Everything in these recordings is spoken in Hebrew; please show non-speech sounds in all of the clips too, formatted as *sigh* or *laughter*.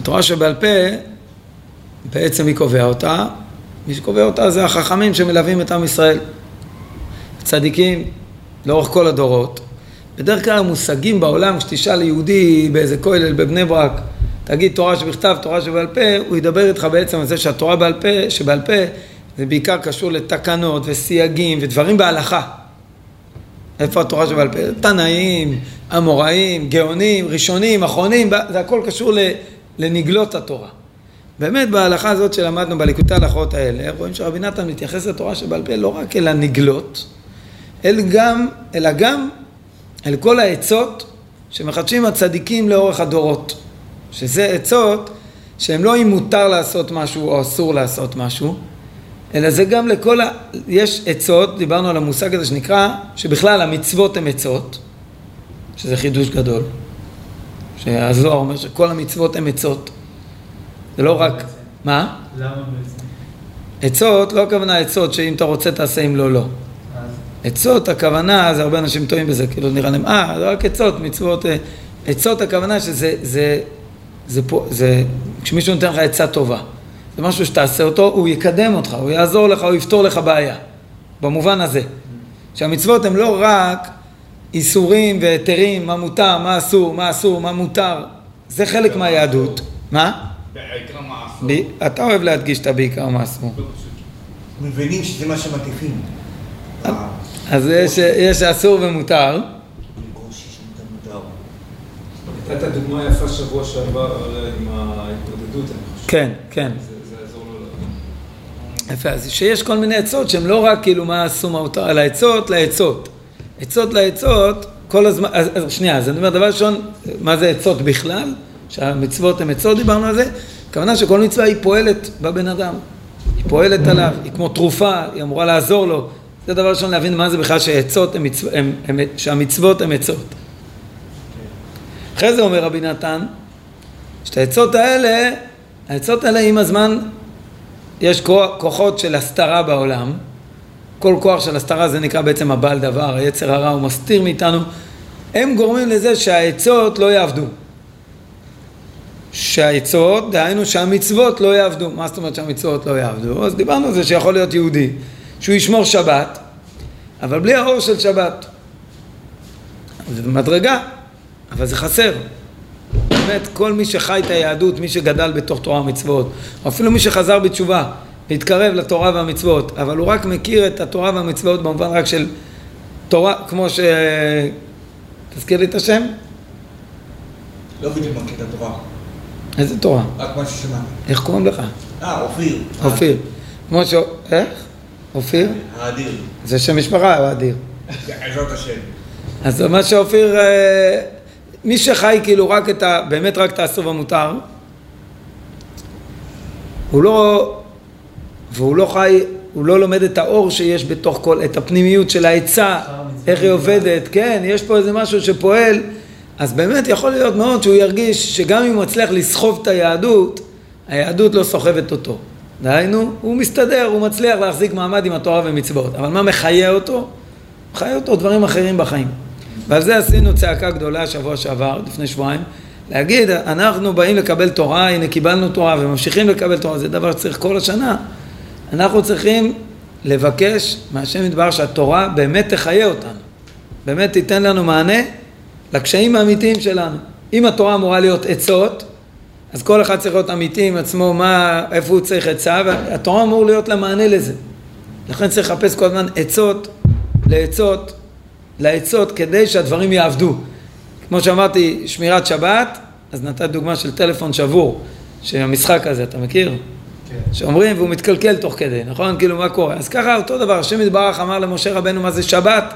התורה שבעל פה, בעצם מי קובע אותה? מי שקובע אותה זה החכמים שמלווים את עם ישראל. צדיקים לאורך כל הדורות. בדרך כלל המושגים בעולם, כשתשאל יהודי באיזה כולל בבני ברק, תגיד תורה שבכתב, תורה שבעל פה, הוא ידבר איתך בעצם על זה שהתורה בעל פה, שבעל פה זה בעיקר קשור לתקנות וסייגים ודברים בהלכה. איפה התורה שבעל פה? תנאים, אמוראים, גאונים, ראשונים, אחרונים, זה הכל קשור לנגלות התורה. באמת בהלכה הזאת שלמדנו בליקוטי ההלכות האלה, רואים שרבי נתן מתייחס לתורה שבעל פה לא רק אל הנגלות, אלא גם, אלא גם אל כל העצות שמחדשים הצדיקים לאורך הדורות. שזה עצות שהן לא אם מותר לעשות משהו או אסור לעשות משהו, אלא זה גם לכל ה... יש עצות, דיברנו על המושג הזה שנקרא, שבכלל המצוות הן עצות, שזה חידוש גדול, שהזוהר אומר שכל המצוות הן עצות. זה לא רק... מה? למה בעצם? עצות, לא הכוונה עצות שאם אתה רוצה תעשה, אם לא, לא. עצות, הכוונה, זה הרבה אנשים טועים בזה, כאילו נראה להם, אה, זה רק עצות, מצוות, אה, עצות הכוונה שזה, זה, זה, זה, זה, כשמישהו נותן לך עצה טובה, זה משהו שתעשה אותו, הוא יקדם אותך, הוא יעזור לך, הוא יפתור לך בעיה, במובן הזה. שהמצוות הן לא רק איסורים והיתרים, מה מותר, מה אסור, מה אסור, מה מותר, זה חלק מהיהדות. מה? בעיקר מה אסור. אתה אוהב להדגיש את הבעיקר מה אסור. מבינים שזה מה שמטיפים. אז יש, יש אסור ומותר. נתת דוגמה יפה שבוע שעבר עם ההתמודדות, אני חושב. כן, כן. זה זה יעזור לו. יפה, אז שיש כל מיני עצות שהן לא רק כאילו מה אסור מה מותר, אלא עצות לעצות. עצות לעצות, כל הזמן, אז, אז שנייה, אז אני אומר, דבר ראשון, מה זה עצות בכלל? שהמצוות הן עצות, דיברנו על זה. הכוונה שכל מצווה היא פועלת בבן אדם. היא פועלת עליו, היא כמו תרופה, היא אמורה לעזור לו. זה דבר ראשון להבין מה זה בכלל שעצות מצו... הן, הן, שהמצוות הן עצות. אחרי זה אומר רבי נתן, שאת העצות האלה, העצות האלה עם הזמן יש כוח- כוחות של הסתרה בעולם. כל כוח של הסתרה זה נקרא בעצם הבעל דבר, היצר הרע הוא מסתיר מאיתנו. הם גורמים לזה שהעצות לא יעבדו. שהעצות, דהיינו שהמצוות לא יעבדו. מה זאת אומרת שהמצוות לא יעבדו? אז דיברנו על זה שיכול להיות יהודי, שהוא ישמור שבת, אבל בלי האור של שבת. זה מדרגה, אבל זה חסר. באמת, כל מי שחי את היהדות, מי שגדל בתוך תורה ומצוות, או אפילו מי שחזר בתשובה, להתקרב לתורה והמצוות, אבל הוא רק מכיר את התורה והמצוות במובן רק של תורה, כמו ש... תזכיר לי את השם? לא בדיוק מכיר את התורה, איזה תורה? רק מה ששמעתי. איך קוראים לך? אה, אופיר. אופיר. כמו ש... איך? אופיר? האדיר. זה שם משפחה, הוא אדיר. בעזרת השם. אז מה שאופיר, אה, מי שחי כאילו רק את ה... באמת רק את האסור והמותר, הוא לא... והוא לא חי, הוא לא לומד את האור שיש בתוך כל... את הפנימיות של העצה, איך היא עובדת, כן, יש פה איזה משהו שפועל, אז באמת יכול להיות מאוד שהוא ירגיש שגם אם הוא מצליח לסחוב את היהדות, היהדות לא סוחבת אותו. דהיינו, הוא מסתדר, הוא מצליח להחזיק מעמד עם התורה ומצוות, אבל מה מחיה אותו? מחיה אותו דברים אחרים בחיים. ועל זה עשינו צעקה גדולה שבוע שעבר, לפני שבועיים, להגיד, אנחנו באים לקבל תורה, הנה קיבלנו תורה וממשיכים לקבל תורה, זה דבר שצריך כל השנה. אנחנו צריכים לבקש מהשם יתברך שהתורה באמת תחיה אותנו, באמת תיתן לנו מענה לקשיים האמיתיים שלנו. אם התורה אמורה להיות עצות, אז כל אחד צריך להיות אמיתי עם עצמו, מה, איפה הוא צריך עצה, והתורה אמור להיות לה מענה לזה. לכן צריך לחפש כל הזמן עצות לעצות, לעצות כדי שהדברים יעבדו. כמו שאמרתי, שמירת שבת, אז נתת דוגמה של טלפון שבור, שהמשחק הזה, אתה מכיר? כן. שאומרים והוא מתקלקל תוך כדי, נכון? כאילו מה קורה? אז ככה אותו דבר, השם יתברך אמר למשה רבנו מה זה שבת,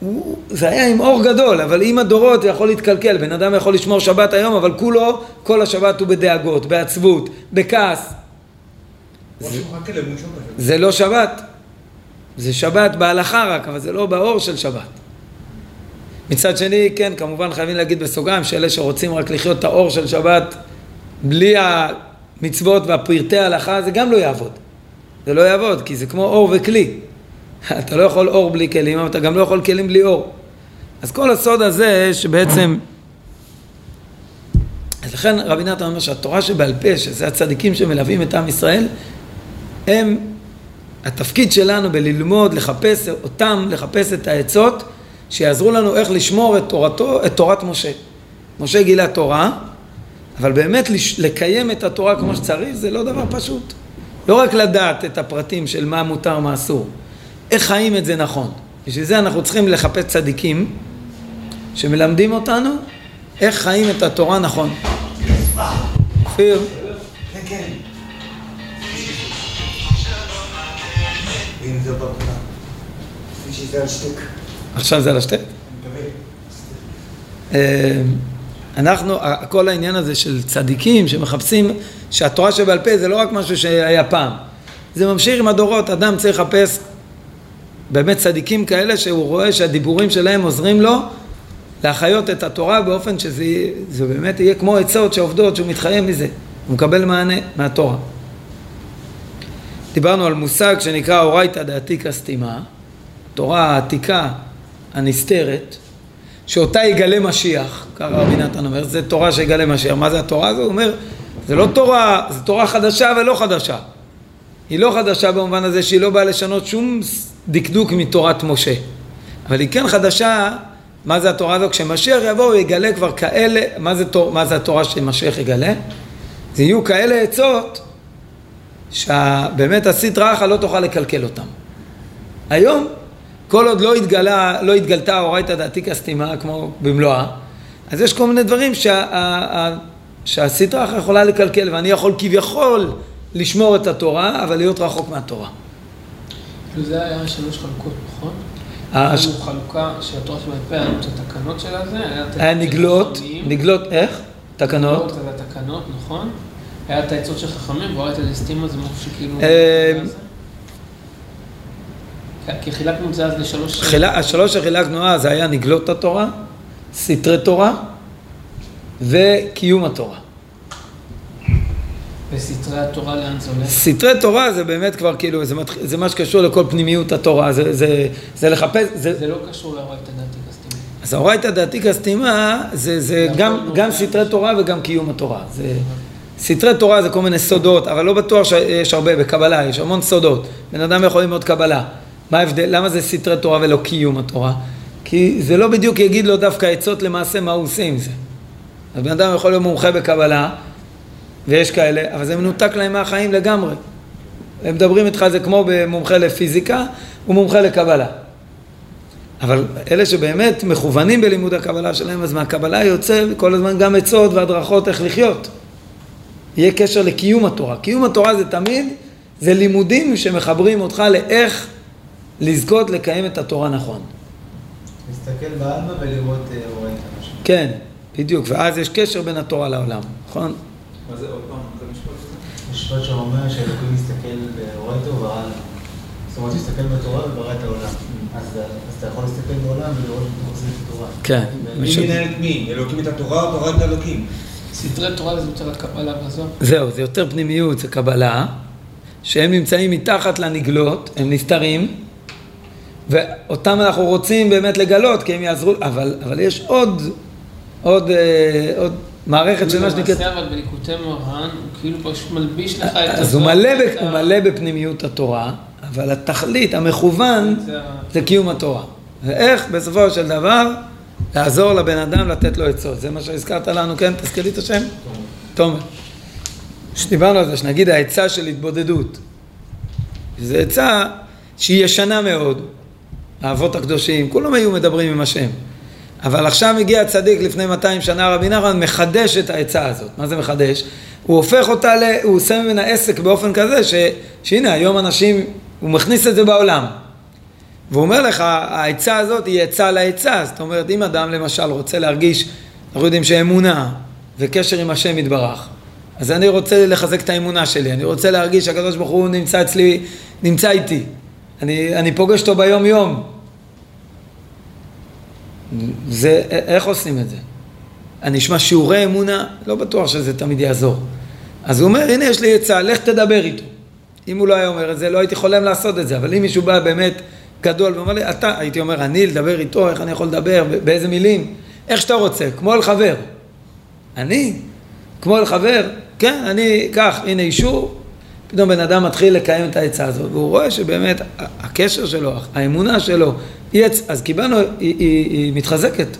הוא, זה היה עם אור גדול, אבל עם הדורות זה יכול להתקלקל, בן אדם יכול לשמור שבת היום, אבל כולו, כל השבת הוא בדאגות, בעצבות, בכעס. פשוט. זה לא שבת, זה שבת בהלכה רק, אבל זה לא באור של שבת. מצד שני, כן, כמובן חייבים להגיד בסוגריים שאלה שרוצים רק לחיות את האור של שבת בלי המצוות והפרטי ההלכה, זה גם לא יעבוד. זה לא יעבוד, כי זה כמו אור וכלי. *laughs* אתה לא יכול אור בלי כלים, אבל אתה גם לא יכול כלים בלי אור. אז כל הסוד הזה שבעצם אז לכן רבי נתן אומר שהתורה שבעל פה, שזה הצדיקים שמלווים את עם ישראל, הם, התפקיד שלנו בללמוד, לחפש אותם, לחפש את העצות, שיעזרו לנו איך לשמור את תורתו, את תורת משה. משה גילה תורה, אבל באמת לקיים את התורה כמו שצריך זה לא דבר פשוט. לא רק לדעת את הפרטים של מה מותר, מה אסור, איך חיים את זה נכון. בשביל זה אנחנו צריכים לחפש צדיקים שמלמדים אותנו איך חיים את התורה נכון. אופיר? כן, כן. עכשיו זה על השתי? אנחנו, כל העניין הזה של צדיקים שמחפשים, שהתורה שבעל פה זה לא רק משהו שהיה פעם, זה ממשיך עם הדורות, אדם צריך לחפש באמת צדיקים כאלה שהוא רואה שהדיבורים שלהם עוזרים לו להחיות את התורה באופן שזה זה באמת יהיה כמו עצות שעובדות, שהוא מתחייב מזה, הוא מקבל מענה מהתורה. דיברנו על מושג שנקרא אורייתא דעתיקא סתימה, תורה העתיקה הנסתרת, שאותה יגלה משיח, ככה רבי נתן אומר, זה תורה שיגלה משיח. מה זה התורה הזו? הוא אומר, זה לא תורה, זה תורה חדשה ולא חדשה. היא לא חדשה במובן הזה שהיא לא באה לשנות שום דקדוק מתורת משה. אבל היא כן חדשה, מה זה התורה הזו? כשמשיח יבוא הוא יגלה כבר כאלה, מה זה, תור, מה זה התורה שמשיח יגלה? זה יהיו כאלה עצות שבאמת הסטרא אחא לא תוכל לקלקל אותם. היום כל עוד לא, התגלה, לא התגלתה האורייתא דעתיקא סתימה כמו במלואה, אז יש כל מיני דברים שה, שהסטרא אחר יכולה לקלקל, ואני יכול כביכול לשמור את התורה, אבל להיות רחוק מהתורה. זה היה שלוש חלוקות, נכון? היה חלוקה של התורה שבעל פה, התקנות של הזה, היה נגלות, נגלות איך? תקנות. נגלות זה התקנות, נכון? היה את העצות של חכמים, ואורייתא דסתימה זה משהו שכאילו... אה, כי חילקנו את זה אז לשלוש... חילה, השלוש שחילקנו אז היה נגלות התורה, סתרי תורה וקיום התורה. וסתרי התורה לאן זה הולך? סתרי תורה זה באמת כבר כאילו, זה, מתח... זה מה שקשור לכל פנימיות התורה, זה, זה, זה לחפש... זה, זה לא קשור לאורייתא דעתיקא סתימה. אז האורייתא דעתיקא סתימה זה, זה גם, גם סתרי תורה וגם קיום התורה. זה... סתרי תורה זה כל מיני סודות, אבל לא בטוח שיש הרבה בקבלה, יש המון סודות. בן אדם יכול ללמוד קבלה. מה ההבדל? למה זה סתרי תורה ולא קיום התורה? כי זה לא בדיוק יגיד לו דווקא עצות למעשה מה הוא עושה עם זה. אז בן אדם יכול להיות מומחה בקבלה, ויש כאלה, אבל זה מנותק להם מהחיים לגמרי. הם מדברים איתך, זה כמו במומחה לפיזיקה, הוא מומחה לקבלה. אבל אלה שבאמת מכוונים בלימוד הקבלה שלהם, אז מהקבלה יוצא כל הזמן גם עצות והדרכות איך לחיות. יהיה קשר לקיום התורה. קיום התורה זה תמיד, זה לימודים שמחברים אותך לאיך לזכות לקיים את התורה נכון. להסתכל בעלמא ולראות אה, אורייתא משהו. כן, בדיוק, ואז יש קשר בין התורה לעולם, נכון? מה זה עוד פעם? זה משפט? משפט שאומר שאלוקים מסתכל באורייתא וברא עלמא. זאת אומרת, להסתכל בתורה וברא את העולם. אז אז אתה יכול להסתכל בעולם ולראות את התורה. כן. מי מנהל את מי? אלוקים את התורה או תורה את אלוקים? סתרי תורה זה יותר הקבלה והזוהר. זהו, זה יותר פנימיות, זה קבלה, שהם נמצאים מתחת לנגלות, הם נסתרים, ואותם אנחנו רוצים באמת לגלות, כי הם יעזרו, אבל, אבל יש עוד, עוד, אה, עוד מערכת של מה שנקראת... למעשה אבל בליקוטי מוהר"ן, הוא כאילו פשוט מלביש לך את אז הוא מלא, ב- הוא מלא בפנימיות התורה, אבל התכלית, המכוון, זה זה קיום התורה. ואיך בסופו של דבר לעזור לבן אדם לתת לו עצות. זה מה שהזכרת לנו, כן? תזכרי את השם? תומר. שדיברנו על זה, שנגיד העצה של התבודדות. זו עצה שהיא ישנה מאוד. האבות הקדושים, כולם היו מדברים עם השם. אבל עכשיו מגיע הצדיק לפני 200 שנה, רבי נחמן מחדש את העצה הזאת. מה זה מחדש? הוא הופך אותה, ל... הוא עושה ממנה עסק באופן כזה, ש... שהנה היום אנשים, הוא מכניס את זה בעולם. והוא אומר לך, העצה הזאת היא עצה לעצה. זאת אומרת, אם אדם למשל רוצה להרגיש, אנחנו יודעים שאמונה וקשר עם השם יתברך, אז אני רוצה לחזק את האמונה שלי, אני רוצה להרגיש שהקדוש ברוך הוא נמצא אצלי, נמצא איתי. אני, אני פוגש אותו ביום יום. זה, איך עושים את זה? אני אשמע שיעורי אמונה, לא בטוח שזה תמיד יעזור. אז הוא אומר, הנה יש לי עצה, לך תדבר איתו. אם הוא לא היה אומר את זה, לא הייתי חולם לעשות את זה, אבל אם מישהו בא באמת גדול ואומר לי, אתה, הייתי אומר, אני לדבר איתו, איך אני יכול לדבר, באיזה מילים, איך שאתה רוצה, כמו אל חבר. אני? כמו אל חבר, כן, אני, קח, הנה אישור, פתאום בן אדם מתחיל לקיים את העצה הזאת, והוא רואה שבאמת הקשר שלו, האמונה שלו, היא עצ... אז קיבלנו, היא, היא, היא מתחזקת.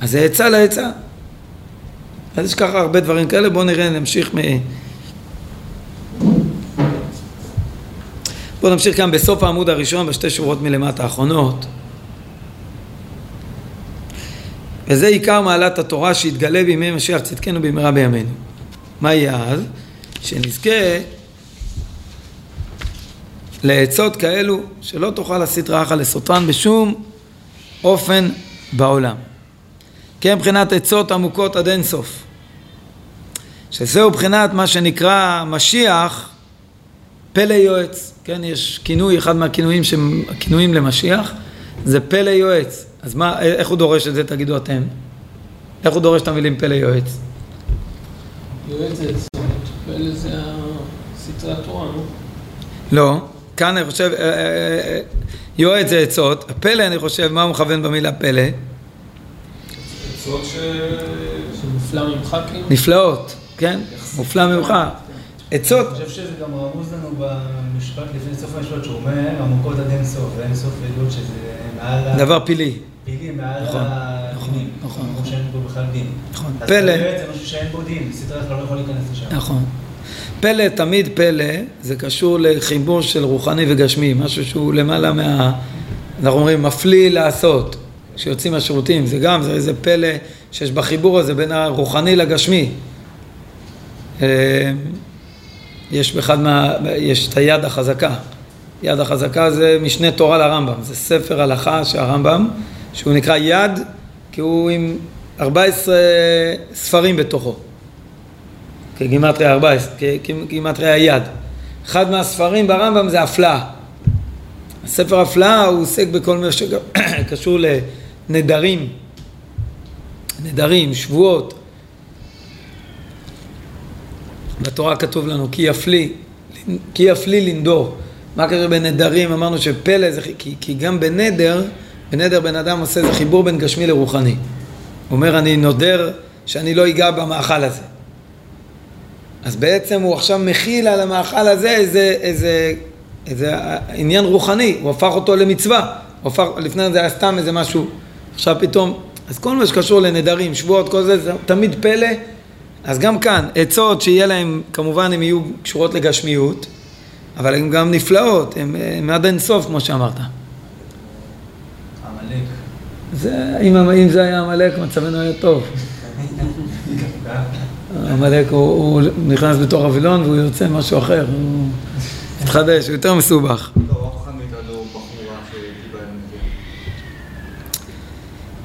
אז זה עצה לעצה. אז יש ככה הרבה דברים כאלה, בואו נראה, נמשיך מ... בואו נמשיך כאן בסוף העמוד הראשון, בשתי שורות מלמטה האחרונות. וזה עיקר מעלת התורה שיתגלה בימי משיח צדקנו במהרה בימינו. מה יהיה אז? שנזכה לעצות כאלו שלא תוכל להסית רעך לסוטרן בשום אופן בעולם. כן, מבחינת עצות עמוקות עד אינסוף. שזהו מבחינת מה שנקרא משיח, פלא יועץ. כן, יש כינוי, אחד מהכינויים שהם הכינויים למשיח, זה פלא יועץ. אז מה, איך הוא דורש את זה, תגידו אתם? איך הוא דורש את המילים פלא יועץ? יועץ זה עצות, פלא זה סתרי התורה, נו. לא, כאן אני חושב, אה, אה, אה, יועץ זה עצות, הפלא אני חושב, מה הוא מכוון במילה פלא? עצות ש... שמופלא ממך כאילו? נפלאות, כן? מופלא ממך. עצות, אני חושב שזה גם רמוז לנו במשפט לפני סוף המשפט, שהוא אומר עמוקות עד אין סוף, ואין סוף עדות שזה מעל ה... דבר פילי. פילי מעל נכון, הדינים. נכון, כמו שאין בו בכלל דין. נכון. אז פלא. פלא זה משהו שאין בו דין, סדרה אחת לא יכול להיכנס לשם. נכון. פלא, תמיד פלא, זה קשור לחיבור של רוחני וגשמי, משהו שהוא למעלה מה... אנחנו אומרים, מפליא לעשות, כשיוצאים מהשירותים, זה גם, זה איזה פלא שיש בחיבור הזה בין הרוחני לגשמי. אה, יש באחד מה... יש את היד החזקה. יד החזקה זה משנה תורה לרמב"ם, זה ספר הלכה של הרמב"ם, שהוא נקרא יד, כי הוא עם 14 ספרים בתוכו. כגימטריה 14, כגימטריה היד. אחד מהספרים ברמב"ם זה הפלאה. הספר הפלאה הוא עוסק בכל מה שקשור *coughs* לנדרים, נדרים, שבועות. בתורה כתוב לנו כי יפליא, כי יפליא לנדור. מה קרה בנדרים? אמרנו שפלא זה, כי, כי גם בנדר, בנדר בן אדם עושה איזה חיבור בין גשמי לרוחני. הוא אומר אני נודר שאני לא אגע במאכל הזה. אז בעצם הוא עכשיו מכיל על המאכל הזה איזה, איזה, איזה עניין רוחני, הוא הפך אותו למצווה, הפך, לפני זה היה סתם איזה משהו, עכשיו פתאום, אז כל מה שקשור לנדרים, שבועות, כל זה, זה תמיד פלא, אז גם כאן, עצות שיהיה להם, כמובן הן יהיו קשורות לגשמיות, אבל הן גם נפלאות, הן עד אין סוף כמו שאמרת. עמלק. זה, אם, אם זה היה עמלק מצבנו היה טוב. עמלק הוא, הוא נכנס בתור הווילון והוא יוצא משהו אחר, הוא מתחדש, הוא יותר מסובך. לא.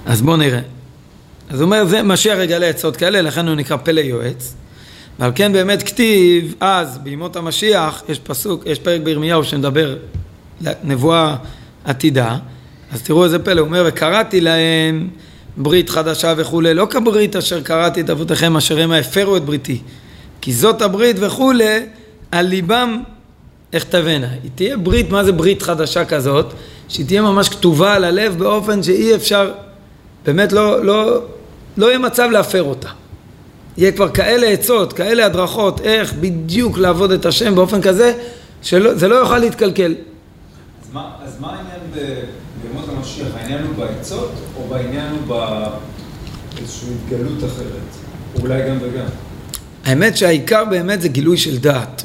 אז בואו נראה. אז הוא אומר, זה משיח יגלה עצות כאלה, לכן הוא נקרא פלא יועץ. ועל כן באמת כתיב, אז בימות המשיח, יש פסוק, יש פרק בירמיהו שמדבר נבואה עתידה, אז תראו איזה פלא, הוא אומר, וקראתי להם ברית חדשה וכולי, לא כברית אשר קראתי את אבותיכם אשר המה הפרו את בריתי, כי זאת הברית וכולי, על ליבם אכתבנה. היא תהיה ברית, מה זה ברית חדשה כזאת? שהיא תהיה ממש כתובה על הלב באופן שאי אפשר, באמת לא, לא, לא יהיה מצב להפר אותה. יהיה כבר כאלה עצות, כאלה הדרכות, איך בדיוק לעבוד את השם באופן כזה, שזה לא יוכל להתקלקל. אז מה, אז מה העניין ב- בימות המשיח? העניין הוא בעצות, או בעניין הוא באיזושהי התגלות אחרת? או אולי גם וגם. האמת שהעיקר באמת זה גילוי של דעת.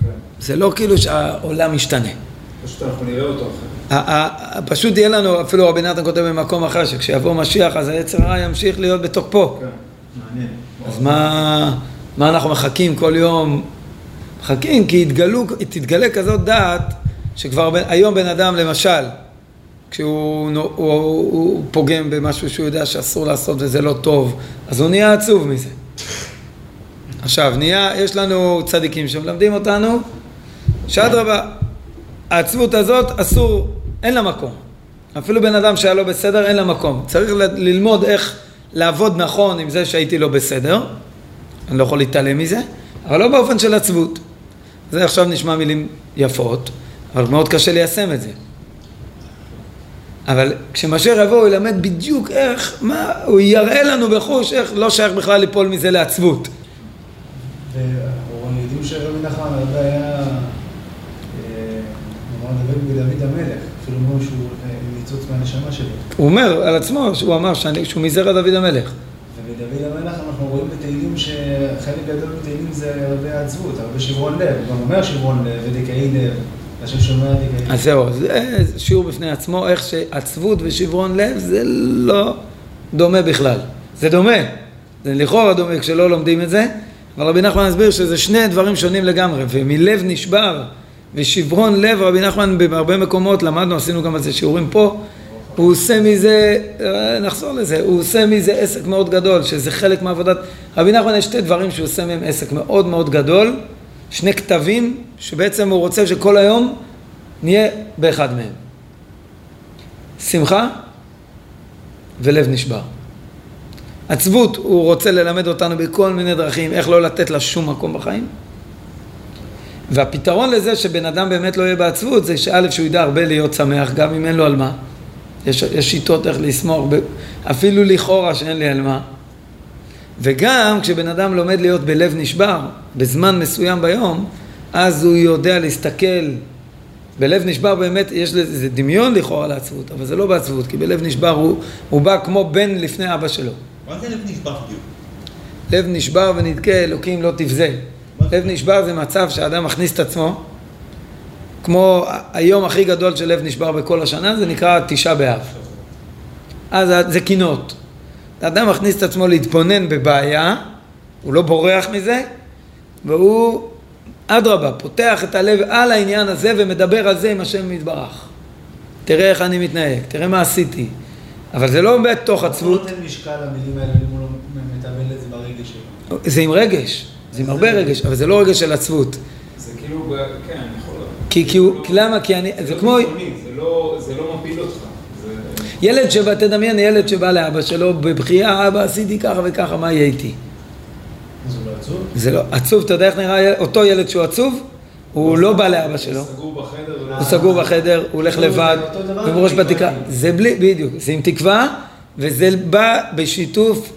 כן. זה לא כאילו שהעולם משתנה. פשוט אנחנו נראה אותו אחרת. ה- פשוט יהיה לנו, אפילו רבי נתן כותב במקום אחר, שכשיבוא משיח אז היצר הרע ימשיך להיות בתוקפו. כן. מעניין. אז מה, מה אנחנו מחכים כל יום? מחכים כי יתגלו, תתגלה כזאת דעת שכבר ב- היום בן אדם למשל, כשהוא הוא, הוא, הוא פוגם במשהו שהוא יודע שאסור לעשות וזה לא טוב, אז הוא נהיה עצוב מזה. עכשיו, נהיה, יש לנו צדיקים שמלמדים אותנו שאדרבה, העצבות הזאת אסור, אין לה מקום. אפילו בן אדם שהיה לא בסדר, אין לה מקום. צריך ללמוד איך לעבוד נכון עם זה שהייתי לא בסדר, אני לא יכול להתעלם מזה, אבל לא באופן של עצבות. זה עכשיו נשמע מילים יפות, אבל מאוד קשה ליישם את זה. אבל כשמשיח יבוא הוא ילמד בדיוק איך, מה, הוא יראה לנו בחוש איך לא שייך בכלל ליפול מזה לעצבות. ואנחנו יודעים שרבי נחמן הרבה היה, אה, נאמר בדוד המלך, אפילו שהוא אה, ניצוץ מהנשמה שלו. הוא אומר על עצמו, שהוא אמר שאני- שהוא מזרע דוד המלך. ובדוד המלך אנחנו רואים בתהילים שחלק גדול בתהילים זה הרבה עצבות, הרבה שברון לב, הוא גם אומר שברון לב ודקאי לב, אז זהו, זה שיעור בפני עצמו, איך שעצבות ושברון לב זה לא דומה בכלל. זה דומה, זה לכאורה דומה כשלא לומדים את זה, אבל רבי נחמן הסביר שזה שני דברים שונים לגמרי, ומלב נשבר ושברון לב, רבי נחמן בהרבה מקומות, למדנו, עשינו גם על זה שיעורים פה, הוא עושה מזה, אה, נחזור לזה, הוא עושה מזה עסק מאוד גדול, שזה חלק מעבודת, רבי נחמן יש שתי דברים שהוא עושה מהם עסק מאוד מאוד גדול, שני כתבים, שבעצם הוא רוצה שכל היום נהיה באחד מהם. שמחה ולב נשבר. עצבות, הוא רוצה ללמד אותנו בכל מיני דרכים איך לא לתת לה שום מקום בחיים. והפתרון לזה שבן אדם באמת לא יהיה בעצבות זה שא' שהוא ידע הרבה להיות שמח גם אם אין לו על מה. יש, יש שיטות איך לשמוח, אפילו לכאורה שאין לי על מה. וגם כשבן אדם לומד להיות בלב נשבר בזמן מסוים ביום, אז הוא יודע להסתכל בלב נשבר באמת, יש לזה זה דמיון לכאורה לעצבות, אבל זה לא בעצבות, כי בלב נשבר הוא, הוא בא כמו בן לפני אבא שלו. מה זה לב נשבר בדיוק? לב נשבר ונדכה, אלוקים לא תבזה. לב נשבר זה מצב שאדם מכניס את עצמו, כמו היום הכי גדול של לב נשבר בכל השנה, זה נקרא תשעה באב. אז זה קינות. האדם מכניס את עצמו להתבונן בבעיה, הוא לא בורח מזה, והוא, אדרבה, פותח את הלב על העניין הזה ומדבר על זה עם השם יתברך. תראה איך אני מתנהג, תראה מה עשיתי. אבל זה לא בתוך עצבות, הוא נותן משקל למילים האלה אם הוא לא מטבל את זה ברגש שלו. זה עם רגש, זה עם הרבה רגש, אבל זה לא רגש של עצבות. זה כאילו, כן, אני יכול... כי, כי הוא, למה? כי אני, זה כמו ביטחוני, זה לא- זה לא מפיל אותך. זה- ילד שבא, תדמיין ילד שבא לאבא שלו בבכייה, אבא עשיתי ככה וככה, מה יהיה איתי? הוא לא עצוב? זה לא, עצוב, אתה יודע איך נראה אותו ילד שהוא עצוב? הוא לא בא לאבא שלו, הוא סגור בחדר. הוא סגור בחדר, הוא הולך זה לבד, עם ראש בתקרה. זה בלי, בדיוק, זה עם תקווה, וזה בא בשיתוף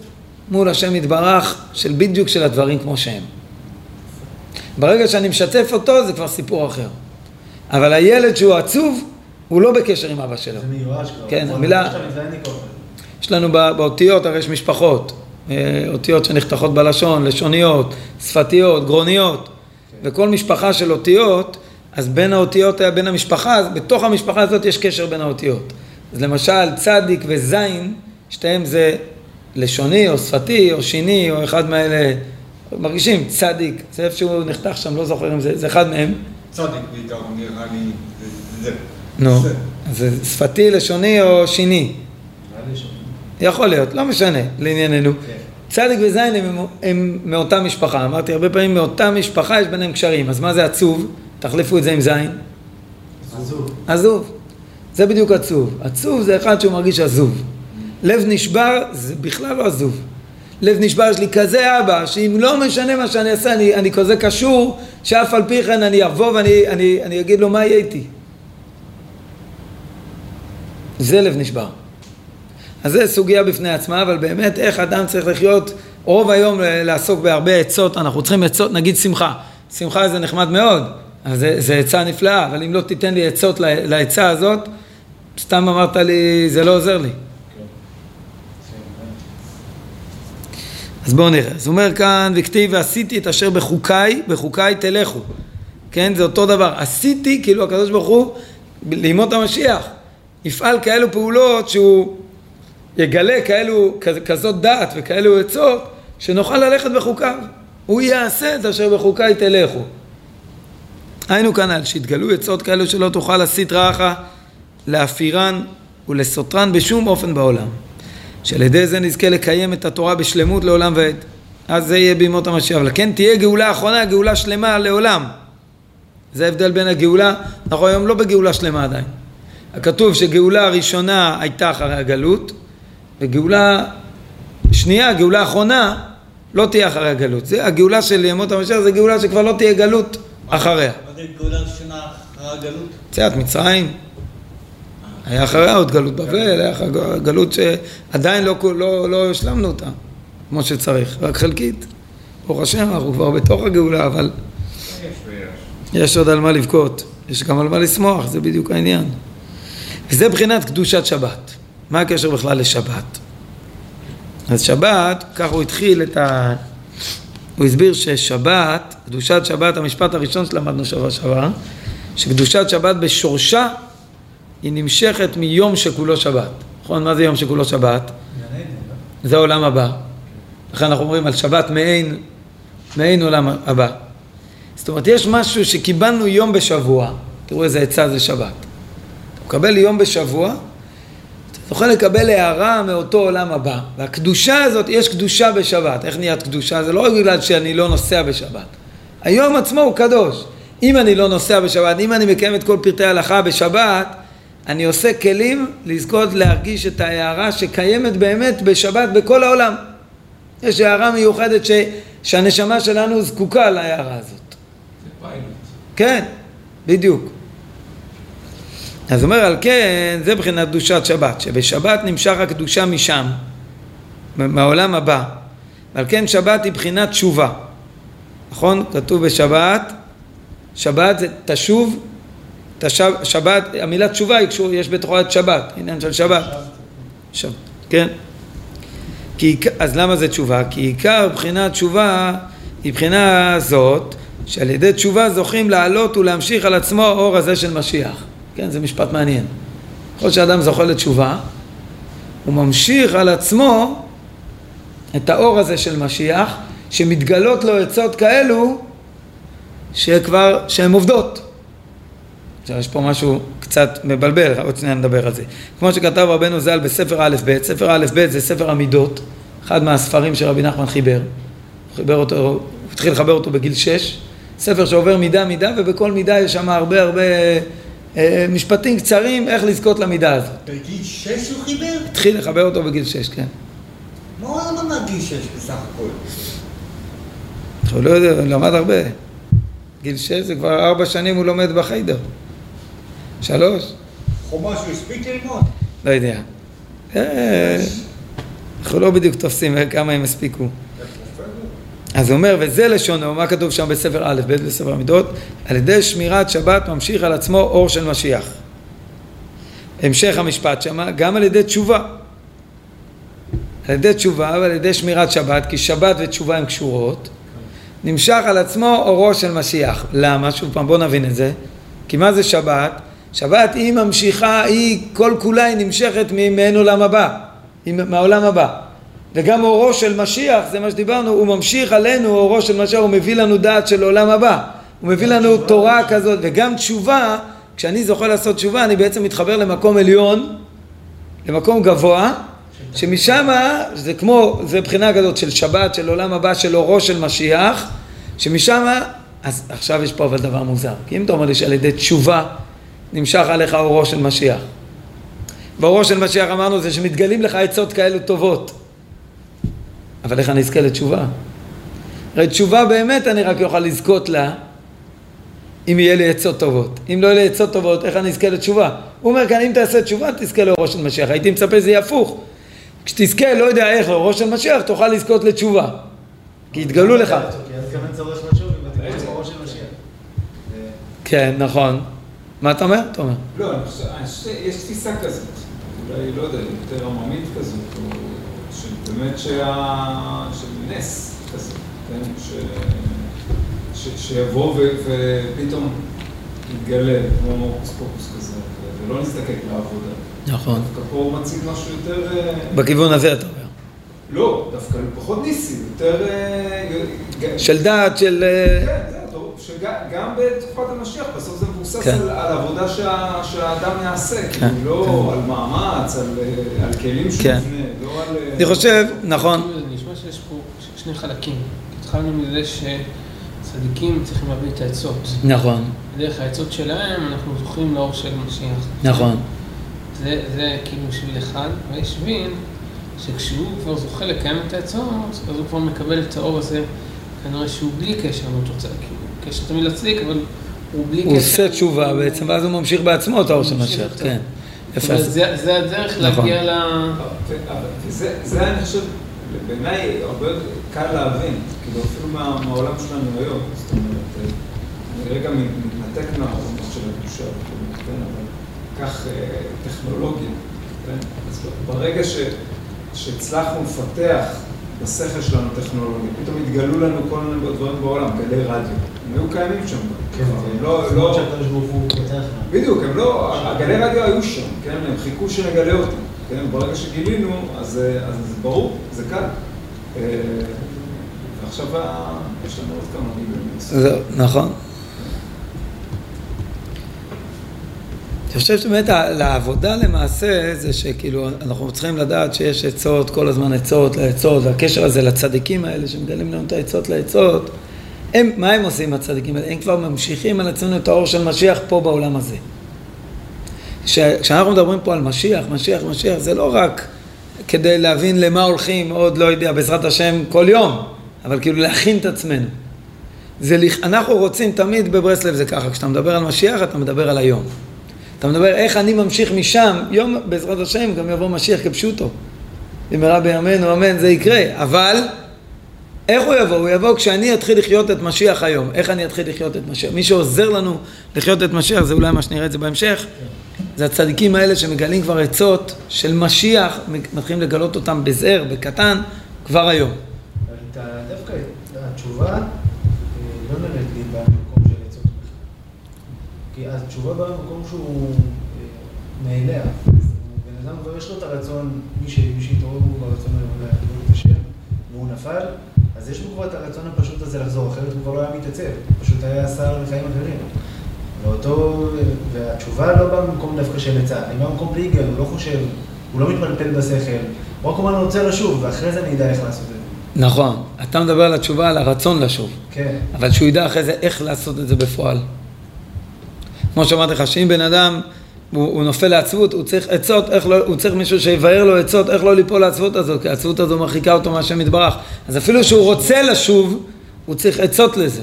מול השם יתברך, של בדיוק של הדברים כמו שהם. ברגע שאני משתף אותו, זה כבר סיפור אחר. אבל הילד שהוא עצוב, הוא לא בקשר עם אבא שלו. זה מיואש כבר. כן, המילה-. יש לנו בא- באותיות, הרי יש משפחות, אה, אותיות שנחתכות בלשון, לשוניות, שפתיות, גרוניות, וכל משפחה של אותיות, אז בין האותיות, בין המשפחה, בתוך המשפחה הזאת יש קשר בין האותיות. אז למשל, צדיק וזין, שתיהם זה לשוני או שפתי או שיני או אחד מאלה, מרגישים צדיק, זה איפה שהוא נחתך שם, לא זוכר אם זה, זה אחד מהם. צדיק בעיקר, נראה לי, זה. נו, זה. שפתי, לשוני או שיני. יכול להיות, לא משנה, לענייננו. כן. צדיק וזין הם, הם מאותה משפחה. אמרתי הרבה פעמים מאותה משפחה יש ביניהם קשרים. אז מה זה עצוב? תחליפו את זה עם זין. עזוב. עזוב. זה בדיוק עצוב. עצוב זה אחד שהוא מרגיש עזוב. לב נשבר זה בכלל לא עזוב. לב נשבר, יש לי כזה אבא, שאם לא משנה מה שאני אעשה, אני, אני כזה קשור, שאף על פי כן אני אבוא ואני אני, אני אגיד לו מה יהיה איתי. זה לב נשבר. אז זה סוגיה בפני עצמה, אבל באמת איך אדם צריך לחיות, רוב היום לעסוק בהרבה עצות, אנחנו צריכים עצות, נגיד שמחה. שמחה זה נחמד מאוד, אז זה, זה עצה נפלאה, אבל אם לא תיתן לי עצות לעצה הזאת, סתם אמרת לי, זה לא עוזר לי. אז בואו נראה. אז אומר כאן, וכתיב ועשיתי את אשר בחוקיי, בחוקיי תלכו. כן, זה אותו דבר. עשיתי, כאילו הקדוש ברוך הוא, לימות המשיח, יפעל כאלו פעולות שהוא יגלה כאלו, כז- כזאת דעת וכאלו עצות, שנוכל ללכת בחוקיו. הוא יעשה את אשר בחוקיי תלכו. היינו כנ"ל, שיתגלו עצות כאלו שלא תוכל להסית רעך, להפירן ולסותרן בשום אופן בעולם. שעל ידי זה נזכה לקיים את התורה בשלמות לעולם ועד. אז זה יהיה בימות המשיח. אבל כן תהיה גאולה אחרונה, גאולה שלמה לעולם. זה ההבדל בין הגאולה, אנחנו היום לא בגאולה שלמה עדיין. הכתוב שגאולה הראשונה הייתה אחרי הגלות, וגאולה שנייה, גאולה אחרונה, לא תהיה אחרי הגלות. זה, הגאולה של ימות המשיח זה גאולה שכבר לא תהיה גלות אחריה. מה זה גאולה ראשונה אחרי הגלות? יציאת מצרים, היה אחריה עוד גלות בבל, היה אחר גלות שעדיין לא, לא, לא השלמנו אותה כמו שצריך, רק חלקית. ברוך השם, אנחנו כבר בתוך הגאולה, אבל יש ויש. יש עוד על מה לבכות, יש גם על מה לשמוח, זה בדיוק העניין. וזה בחינת קדושת שבת. מה הקשר בכלל לשבת? אז שבת, כך הוא התחיל את ה... הוא הסביר ששבת, קדושת שבת, המשפט הראשון שלמדנו שבוע שעבר, שקדושת שבת בשורשה היא נמשכת מיום שכולו שבת. נכון? מה זה יום שכולו שבת? זה העולם הבא. לכן אנחנו אומרים על שבת מעין, מעין עולם הבא. זאת אומרת, יש משהו שקיבלנו יום בשבוע, תראו איזה עצה זה שבת. מקבל יום בשבוע, אתה זוכה לקבל הערה מאותו עולם הבא. והקדושה הזאת, יש קדושה בשבת. איך נהיית קדושה? זה לא רק בגלל שאני לא נוסע בשבת. היום עצמו הוא קדוש. אם אני לא נוסע בשבת, אם אני מקיים את כל פרטי ההלכה בשבת, אני עושה כלים לזכות להרגיש את ההערה שקיימת באמת בשבת בכל העולם. יש הערה מיוחדת ש, שהנשמה שלנו זקוקה להערה הזאת. זה פיילוט. כן, בדיוק. אז אומר על כן, זה מבחינת קדושת שבת, שבשבת נמשך הקדושה משם, מהעולם הבא. ועל כן שבת היא בחינת תשובה. נכון? כתוב בשבת, שבת זה תשוב, תשב, שבת, המילה תשובה היא כשהוא, יש בתוכה את שבת, עניין של שבת. שבת, כן. כי, אז למה זה תשובה? כי עיקר בחינת תשובה היא בחינה זאת שעל ידי תשובה זוכים לעלות ולהמשיך על עצמו האור הזה של משיח. כן, זה משפט מעניין. ככל שאדם זוכה לתשובה, הוא ממשיך על עצמו את האור הזה של משיח, שמתגלות לו עצות כאלו שכבר, שהן עובדות. עכשיו יש פה משהו קצת מבלבל, עוד שניה נדבר על זה. כמו שכתב רבנו ז"ל בספר א' ב', ספר א' ב' זה ספר המידות, אחד מהספרים שרבי נחמן חיבר. הוא חיבר אותו, הוא התחיל לחבר אותו בגיל שש, ספר שעובר מידה מידה ובכל מידה יש שם הרבה הרבה משפטים קצרים איך לזכות למידה הזאת. בגיל שש הוא חיבר? התחיל לחבר אותו בגיל שש, כן. מה הוא למד מהגיל שש בסך הכל? הוא לא יודע, הוא למד הרבה. גיל שש זה כבר ארבע שנים הוא לומד בחיידר. שלוש? חומש הוא הספיק ללמוד? לא יודע. אה, אנחנו לא בדיוק תופסים כמה הם הספיקו. אז הוא אומר, וזה לשונו, מה כתוב שם בספר א', ב' בספר המידות? על ידי שמירת שבת ממשיך על עצמו אור של משיח. המשך המשפט שמה, גם על ידי תשובה. על ידי תשובה ועל ידי שמירת שבת, כי שבת ותשובה הן קשורות, נמשך על עצמו אורו של משיח. למה? שוב פעם, בואו נבין את זה. כי מה זה שבת? שבת היא ממשיכה, היא כל כולה היא נמשכת מעין עולם הבא, מהעולם הבא. וגם אורו של משיח, זה מה שדיברנו, הוא ממשיך עלינו, אורו של משיח, הוא מביא לנו דעת של עולם הבא. הוא מביא לנו תורה כזאת, וגם תשובה, כשאני זוכה לעשות תשובה, אני בעצם מתחבר למקום עליון, למקום גבוה, שמשם זה כמו, זה בחינה כזאת של שבת, של עולם הבא, של אורו של משיח, שמשם, אז עכשיו יש פה אבל דבר מוזר, כי אם אתה אומר לי שעל ידי תשובה נמשך עליך אורו של משיח. ואורו של משיח אמרנו זה שמתגלים לך עצות כאלו טובות. אבל איך אני אזכה לתשובה? הרי תשובה באמת אני רק אוכל לזכות לה אם יהיה לי עצות טובות. אם לא יהיה לי עצות טובות, איך אני אזכה לתשובה? הוא אומר כאן, אם תעשה תשובה, תזכה לאורו של משיח. הייתי מצפה שזה יהיה הפוך. כשתזכה, לא יודע איך, לאורו של משיח, תוכל לזכות לתשובה. כי יתגלו לך. כן, נכון. מה אתה אומר? אתה אומר. לא, שיש תפיסה כזאת, אולי, לא יודע, יותר עממית כזאת, שבאמת שה... של נס כזה, כן? ש... ש... שיבוא ו... ופתאום יתגלה, כמו הוקוס פוקוס כזה, ולא נזדקק לעבודה. נכון. דווקא פה הוא מציג משהו יותר... אה, בכיוון הזה אתה אומר. לא, דווקא פחות ניסי, יותר... אה, של דעת, של... אה, כן, זה שגם בתקופת המשיח, בסוף זה מבוסס כן. על, על עבודה שה, שהאדם יעשה, כן, כאילו, לא כן. על מאמץ, על, על כלים שהוא כן. יבנה, לא על... אה, אני חושב, נכון, נשמע שיש פה שני חלקים. התחלנו מזה שצדיקים צריכים להביא את העצות. נכון, דרך העצות שלהם אנחנו זוכים לאור של משיח. נכון. זה, זה כאילו שביל אחד, ויש שביל שכשהוא כבר זוכה לקיים את העצות, אז הוא כבר מקבל את האור הזה, כנראה שהוא בלי קשר לאותו צדיק. כאילו, קשר תמיד לצדיק, אבל הוא בלי קשר. הוא עושה תשובה בעצם, ואז הוא ממשיך בעצמו את האור של משיח. כן. יפה. זה, הדרך נכון. להגיע ל... זה אני חושב, בעיניי הרבה יותר, קל להבין, כאילו אפילו מה- מהעולם שלנו היום, זאת אומרת, אה, אני רגע מתנתק מהעולמות של הקדושה, וכו', כן, אבל קח אה, טכנולוגיה, כן, אז ברגע שהצלחנו לפתח בשכל שלנו טכנולוגיה, פתאום התגלו לנו כל מיני דברים בעולם, גלי רדיו, הם היו קיימים שם, כן, הם לא, לא, שהקדוש ברוך הוא פותח לנו. בדיוק, הם לא, הגלי רדיו היו שם, כן? הם חיכו שנגלה אותם, כן? ברגע שגילינו, אז, אה, אז זה ברור, זה קל. אה, ועכשיו ה- יש לנו עוד כמה גילים. נכון. אני חושב שבאמת לעבודה למעשה זה שכאילו אנחנו צריכים לדעת שיש עצות, כל הזמן עצות לעצות, והקשר הזה לצדיקים האלה שמגלים לנו את העצות לעצות, הם, מה הם עושים הצדיקים האלה? הם כבר ממשיכים על עצמנו את האור של משיח פה בעולם הזה. כשאנחנו מדברים פה על משיח, משיח, משיח, זה לא רק כדי להבין למה הולכים עוד, לא יודע, בעזרת השם כל יום, אבל כאילו להכין את עצמנו. זה, אנחנו רוצים תמיד בברסלב זה ככה, כשאתה מדבר על משיח אתה מדבר על היום. אתה מדבר איך אני ממשיך משם, יום בעזרת השם גם יבוא משיח כפשוטו. במהרה בימינו אמן זה יקרה, אבל איך הוא יבוא? הוא יבוא כשאני אתחיל לחיות את משיח היום. איך אני אתחיל לחיות את משיח? מי שעוזר לנו לחיות את משיח, זה אולי מה שנראה את זה בהמשך, זה הצדיקים האלה שמגלים כבר עצות של משיח, מתחילים לגלות אותם בזער, בקטן, כבר היום. אבל דווקא התשובה אה, לא נראית לי במקום של עצות בכלל. כי התשובה באה במקום שהוא אה, מאליה. אז בן אדם כבר יש לו את הרצון, מי שהתעורר הוא ברצון לעבוד את השם, והוא נפל, אז יש לו כבר את הרצון הפשוט הזה לחזור, אחרת הוא כבר לא היה מתייצב, פשוט היה שר לחיים אחרים. ואותו, והתשובה לא באה במקום דווקא של עצה, היא באה במקום היגיון, הוא לא חושב, הוא לא מתפלפל בשכל, הוא רק אומר, אני רוצה לשוב, ואחרי זה אני אדע איך לעשות את זה. נכון, אתה מדבר על התשובה, על הרצון לשוב. כן. אבל שהוא ידע אחרי זה איך לעשות את זה בפועל. כמו שאמרתי לך, שאם בן אדם הוא, הוא נופל לעצבות, הוא צריך עצות, איך לא, הוא צריך מישהו שיבאר לו עצות איך לא ליפול לעצבות הזו, כי העצבות הזו מרחיקה אותו מהשם יתברך. אז אפילו שהוא רוצה לשוב, הוא צריך עצות לזה.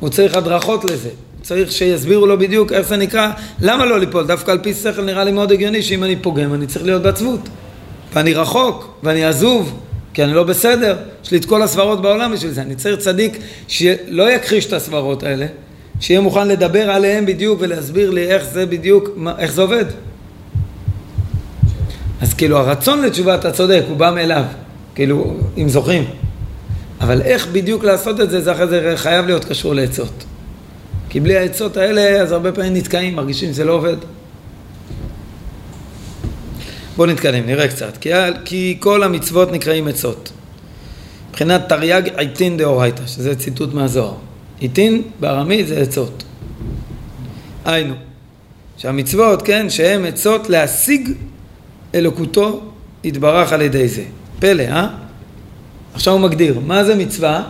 הוא צריך הדרכות לזה. צריך שיסבירו לו בדיוק איך זה נקרא, למה לא ליפול? דווקא על פי שכל נראה לי מאוד הגיוני שאם אני פוגם אני צריך להיות בעצבות. ואני רחוק, ואני עזוב, כי אני לא בסדר, יש לי את כל הסברות בעולם בשביל זה. אני צריך צדיק שלא יכחיש את הסברות האלה, שיהיה מוכן לדבר עליהם בדיוק ולהסביר לי איך זה בדיוק, מה- איך זה עובד. אז כאילו הרצון לתשובה, אתה צודק, הוא בא מאליו, כאילו, אם זוכרים. אבל איך בדיוק לעשות את זה, זה אחרי זה חייב להיות קשור לעצות. כי בלי העצות האלה, אז הרבה פעמים נתקעים, מרגישים שזה לא עובד. בואו נתקדם, נראה קצת. כי, כי כל המצוות נקראים עצות. מבחינת תרי"ג עיתין דאורייתא, שזה ציטוט מהזוהר. עיתין בארמית זה עצות. היינו, שהמצוות, כן, שהן עצות להשיג אלוקותו יתברך על ידי זה. פלא, אה? עכשיו הוא מגדיר, מה זה מצווה?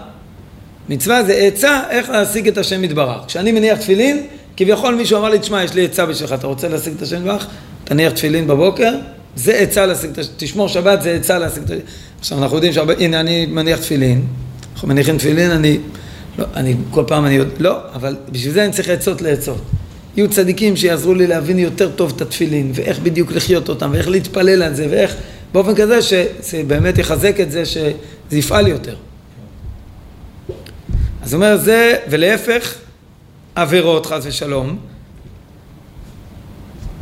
מצווה זה עצה איך להשיג את השם יתברך. כשאני מניח תפילין, כביכול מישהו אמר לי, תשמע, יש לי עצה בשבילך, אתה רוצה להשיג את השם יתברך? תניח תפילין בבוקר, זה עצה להשיג את השם, תשמור שבת, זה עצה להשיג את השם. עכשיו אנחנו יודעים שהרבה, הנה אני מניח תפילין, אנחנו מניחים תפילין, אני, לא, אני כל פעם אני, לא, אבל בשביל זה אני צריך עצות לעצות. יהיו צדיקים שיעזרו לי להבין יותר טוב את התפילין, ואיך בדיוק לחיות אותם, ואיך להתפלל על זה, ואיך, באופן כזה שזה באמת יחזק את זה, שזה יפעל יותר. אז הוא אומר זה, ולהפך, עבירות חס ושלום,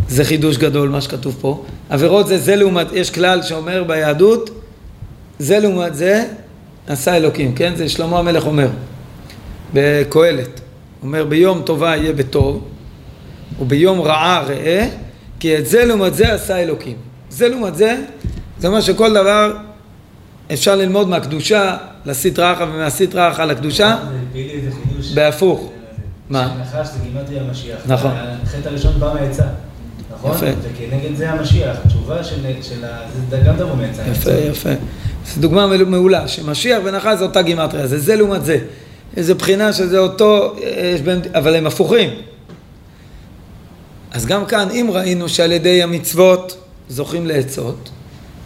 זה חידוש גדול מה שכתוב פה. עבירות זה זה לעומת, יש כלל שאומר ביהדות, זה לעומת זה עשה אלוקים, כן? זה שלמה המלך אומר, בקהלת. אומר ביום טובה יהיה בטוב, וביום רעה ראה, כי את זה לעומת זה עשה אלוקים. זה לעומת זה, זה אומר שכל דבר אפשר ללמוד מהקדושה לסטרא אחא ומהסטרא אחא לקדושה. בהפוך. מה? שנחש זה גימטרי המשיח. נכון. החטא הראשון בא מעצה. נכון? יפה. וכנגד זה המשיח. התשובה של של ה... זה גם תבוא מעצה. יפה, יפה. זו דוגמה מעולה, שמשיח ונחש זה אותה גימטריה, זה זה לעומת זה. איזו בחינה שזה אותו, יש בהם, אבל הם הפוכים. אז גם כאן, אם ראינו שעל ידי המצוות זוכים לעצות,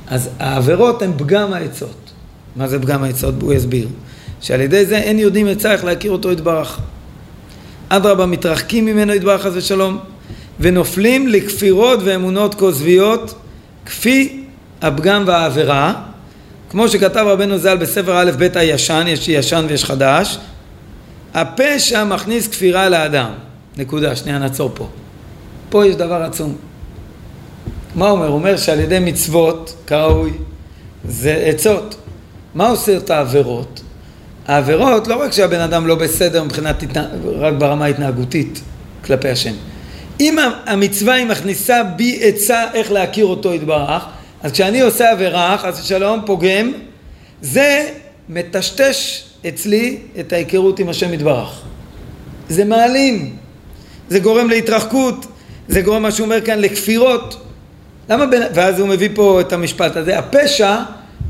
אז העבירות הן פגם העצות. מה זה פגם העצות? הוא יסביר. שעל ידי זה אין יודעים עצה איך להכיר אותו יתברך. אדרבה, מתרחקים ממנו יתברך חס ושלום, ונופלים לכפירות ואמונות כוזביות, כפי הפגם והעבירה, כמו שכתב רבנו ז"ל בספר א' ב' הישן, יש ישן ויש חדש, הפשע מכניס כפירה לאדם. נקודה, שנייה נעצור פה. פה יש דבר עצום. מה אומר? אומר שעל ידי מצוות, כראוי, זה עצות. מה עושה את העבירות? העבירות, לא רק שהבן אדם לא בסדר מבחינת. רק ברמה ההתנהגותית כלפי השם. אם המצווה היא מכניסה בי עצה איך להכיר אותו יתברך, אז כשאני עושה עבירה, חס ושלום, פוגם, זה מטשטש אצלי את ההיכרות עם השם יתברך. זה מעלים, זה גורם להתרחקות, זה גורם, מה שהוא אומר כאן, לכפירות. למה בין... ואז הוא מביא פה את המשפט הזה, הפשע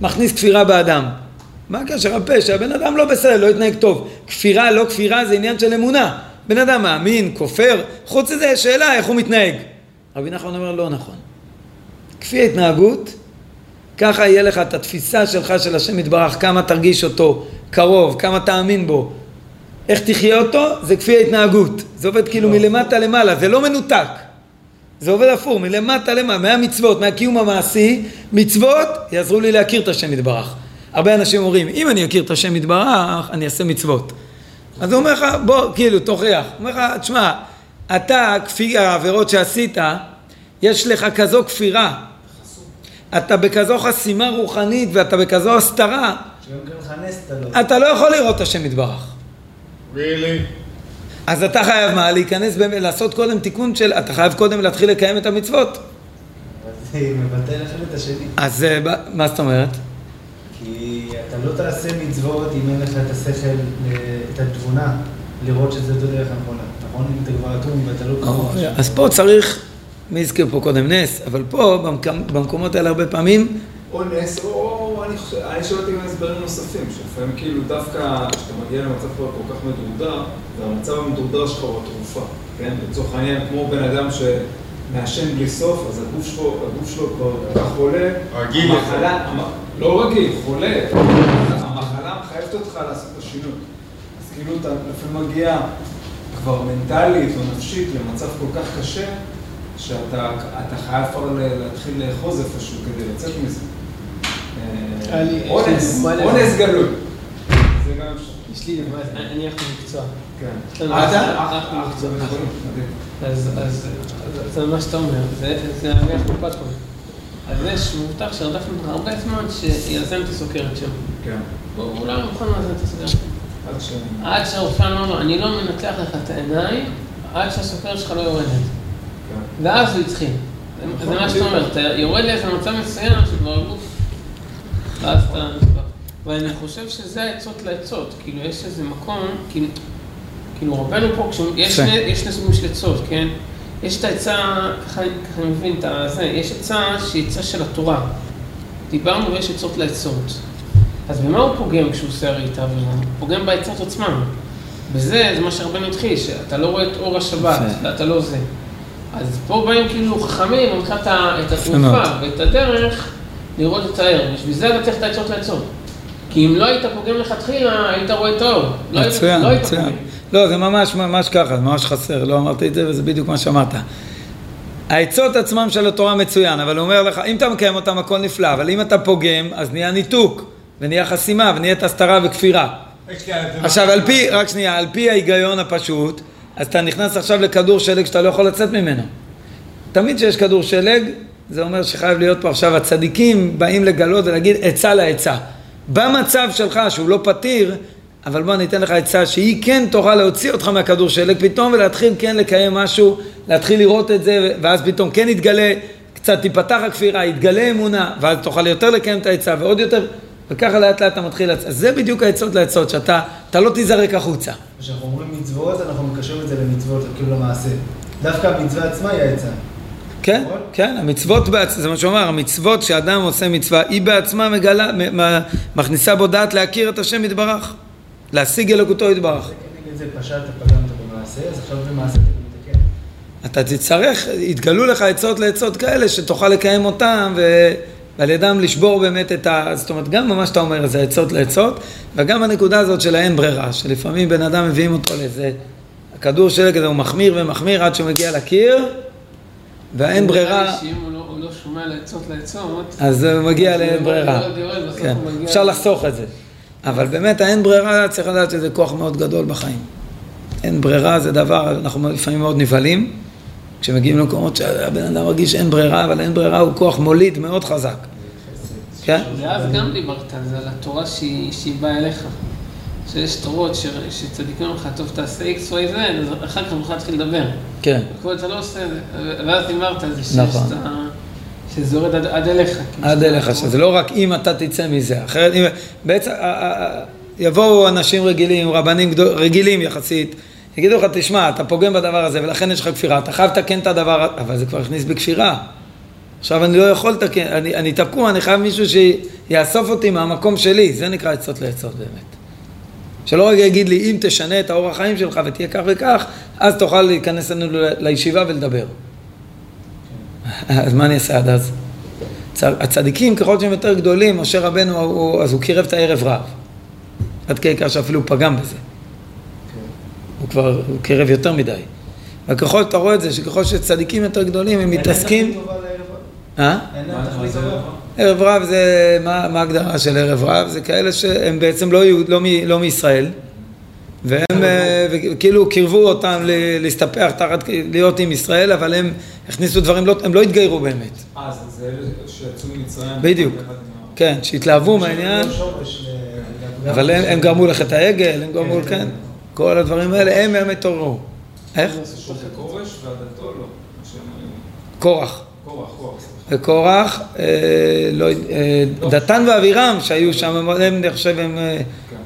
מכניס כפירה באדם. מה הקשר הפשע? הבן אדם לא בסדר, לא התנהג טוב. כפירה, לא כפירה, זה עניין של אמונה. בן אדם מאמין, כופר, חוץ מזה, שאלה איך הוא מתנהג. רבי נחמן אומר, לא נכון. כפי ההתנהגות, ככה יהיה לך את התפיסה שלך של השם יתברך, כמה תרגיש אותו קרוב, כמה תאמין בו. איך תחיה אותו, זה כפי ההתנהגות. זה עובד כאילו מלמטה למעלה, זה לא מנותק. זה עובד הפוך, מלמטה למעלה, מהמצוות, מהקיום המעשי, מצוות יעזרו לי להכיר את השם יתברך. הרבה אנשים אומרים, אם אני אכיר את השם יתברך, אני אעשה מצוות. אז הוא אומר לך, בוא, כאילו, תוכיח. הוא אומר לך, תשמע, אתה, כפי העבירות שעשית, יש לך כזו כפירה. אתה בכזו חסימה רוחנית ואתה בכזו הסתרה, לך אתה לא. יכול לראות את השם יתברך. really? אז אתה חייב מה? להיכנס, באמת, לעשות קודם תיקון של, אתה חייב קודם להתחיל לקיים את המצוות. אז זה מבטל אחד את השני. אז אה, מה זאת אומרת? כי אתה לא תעשה מצוות אם אין לך את השכל, אה, את התבונה, לראות שזאת הדרך הנכונה. נכון? אם אתה כבר אטום ואתה לא כמוהו. אז פה צריך, מי הזכיר פה קודם נס, אבל פה, במק- במקומות האלה הרבה פעמים, או נס, או אני חושב, אני שואלתי גם הסברים נוספים, שלפעמים כאילו דווקא כשאתה מגיע למצב כבר כל כך מדורדר, והמצב המדורדר שלך הוא התרופה, כן? לצורך העניין, כמו בן אדם שמעשן בלי סוף, אז הגוף שלו, הגוף שלו כבר כל כך חולה. רגיל. המחלה, המ- לא רגיל, חולה. המחלה מחייבת אותך לעשות את השינוי. אז כאילו אתה לפעמים מגיע כבר מנטלית או נפשית למצב כל כך קשה, שאתה אתה חייב כבר להתחיל לאחוז איפשהו כדי לצאת מזה. אה, אונס. אונס גלוי. זה גם אפשר. יש לי אני אחלה מקצוע. כן. אתה? אה, אח במקצוע. זה מדהים. אז, אז, זה מה שאתה אומר, זה, אגח קופת חולים. אז יש מובטח שרדפנו הרבה זמן שיאזן את הסוכרת שלו. כן. הוא הוא לא מוכן לאזן את הסוכרת. עד ש... עד שהרופא אמר לו, אני לא מנתח לך את העיניים עד שהסוכרת שלך לא יורדת. ואז הוא התחיל. זה- זה מה שאתה אומר, אתה יורד לאיזה מצב מסוים שכבר הגוף... ואז אתה נשבר. ואני חושב שזה העצות לעצות, כאילו יש איזה מקום, כאילו, כאילו רבנו פה, יש. שני- סוגים של עצות, כן? יש את העצה, ככה אני מבין את זה, יש עצה שהיא עצה של התורה. דיברנו ויש עצות לעצות. אז במה הוא פוגם כשהוא עושה הרי את העבירה? הוא פוגם בעצות עצמם. בזה, זה מה שהרבנו התחיל, שאתה לא רואה את אור השבת. ואתה לא זה. אז פה באים כאילו חכמים, אומרים לך את. התרופה ואת הדרך לראות את הער. בשביל זה אתה צריך את העצות לעצות. כי אם לא היית פוגם לכתחילה, היית רואה את האור. לא היית- מצוין, לא מצוין. לא, זה ממש ממש ככה, זה ממש חסר, לא אמרתי את זה וזה בדיוק מה שאמרת. העצות עצמם של התורה מצוין, אבל הוא אומר לך, אם אתה מקיים אותם הכל נפלא, אבל אם אתה פוגם, אז נהיה ניתוק, ונהיה חסימה, ונהיית הסתרה וכפירה. עכשיו. על פי, רק שנייה, על פי ההיגיון הפשוט, אז אתה נכנס עכשיו לכדור שלג שאתה לא יכול לצאת ממנו. תמיד כשיש כדור שלג, זה אומר שחייב להיות פה עכשיו הצדיקים באים לגלות ולהגיד עצה לעצה. במצב שלך שהוא לא פתיר, אבל בוא אני אתן לך עצה שהיא כן תוכל להוציא אותך מהכדור שלג פתאום ולהתחיל כן לקיים משהו, להתחיל לראות את זה ואז פתאום כן יתגלה, קצת תיפתח הכפירה, יתגלה אמונה ואז תוכל יותר לקיים את העצה ועוד יותר וככה לאט לאט אתה מתחיל, אז זה בדיוק העצות לעצות, שאתה אתה לא תיזרק החוצה. כשאנחנו אומרים מצוות, אנחנו מקשרים את זה למצוות, כאילו למעשה. דווקא המצווה עצמה היא העצה. כן, נכון? כן, המצוות, בעצ... זה מה שהוא אמר, המצוות שאדם עושה מצווה, היא בעצמה מגלה, מכניסה בו דעת להכיר את השם יתברך, להשיג אלוקותו יתברך. זה כנגד זה פשטת, פגמת במעשה, אז עכשיו במעשה אתה מתקן. אתה תצטרך, יתגלו לך עצות לעצות כאלה שתוכל לקיים אותם ו... ועל ידם לשבור באמת את ה... זאת אומרת, גם מה שאתה אומר זה עצות לעצות, וגם הנקודה הזאת של האין ברירה, שלפעמים בן אדם מביאים אותו לאיזה... הכדור שלג הזה הוא מחמיר ומחמיר עד שהוא מגיע לקיר, והאין ברירה... שאם הוא לא- הוא לא שומע לעצות לעצות, אז הוא מגיע לאין ברירה. יורד, בסוף כן, אפשר לחסוך את זה. אבל באמת האין ברירה, צריך לדעת שזה כוח מאוד גדול בחיים. אין ברירה זה דבר, אנחנו לפעמים מאוד נבהלים, כשמגיעים למקומות שהבן אדם מרגיש שאין ברירה, אבל אין ברירה הוא כוח מוליד מאוד חזק. כן? ואז גם דיברת על זה, על התורה שהיא, באה אליך. שיש תורות שצדיקים לך, טוב תעשה x, y, z, אז אחר כך נוכל להתחיל לדבר. כן. וכל אתה לא עושה את זה, ואז דיברת על זה, שיש נכון. שזה יורד עד, עד אליך. כאילו, עד אליך, שזה לא רק אם אתה תצא מזה, אחרת, אם, בעצם, יבואו אנשים רגילים, רבנים גדול, רגילים יחסית, יגידו לך, תשמע, אתה פוגם בדבר הזה ולכן יש לך כפירה, אתה חייב לתקן את הדבר, אבל זה כבר הכניס בכפירה. עכשיו אני לא יכול לתקן, אני, אני תקוע, אני חייב מישהו שיאסוף אותי מהמקום שלי, זה נקרא עצות לעצות באמת. שלא רגע יגיד לי, אם תשנה את האורח חיים שלך ותהיה כך וכך, אז תוכל להיכנס אלינו ל- לישיבה ולדבר. אז מה אני אעשה עד אז? הצדיקים, ככל שהם יותר גדולים, משה רבנו, הוא, אז הוא קירב את הערב רב. עד כדי כך שאפילו פגם בזה. הוא כבר, הוא קירב יותר מדי. וככל שאתה רואה את זה, שככל שצדיקים יותר גדולים, הם מתעסקים... אה? ערב רב זה, מה, מה ההגדרה של ערב רב? זה כאלה שהם בעצם לא, יהוד, לא, מ, לא מישראל, והם אה, כאילו קירבו אותם ל- להסתפח תחת, להיות עם ישראל, אבל הם הכניסו דברים, לא, הם לא התגיירו באמת. אה, זה- זה אלה שיצאו ממצרים. בדיוק. כן, שהתלהבו מהעניין, לא שורש ל- אבל הם, הם גרמו לחטא העגל, הם גרמו, כן, כל הדברים האלה, הם הם התעוררו. איך? ועדתו לא. קורח. קורח, קורח, סליחה. וקורח, אה, לא, יודע, אה, דתן ואבירם שהיו שם, הם, אני חושב, הם, אה, כן.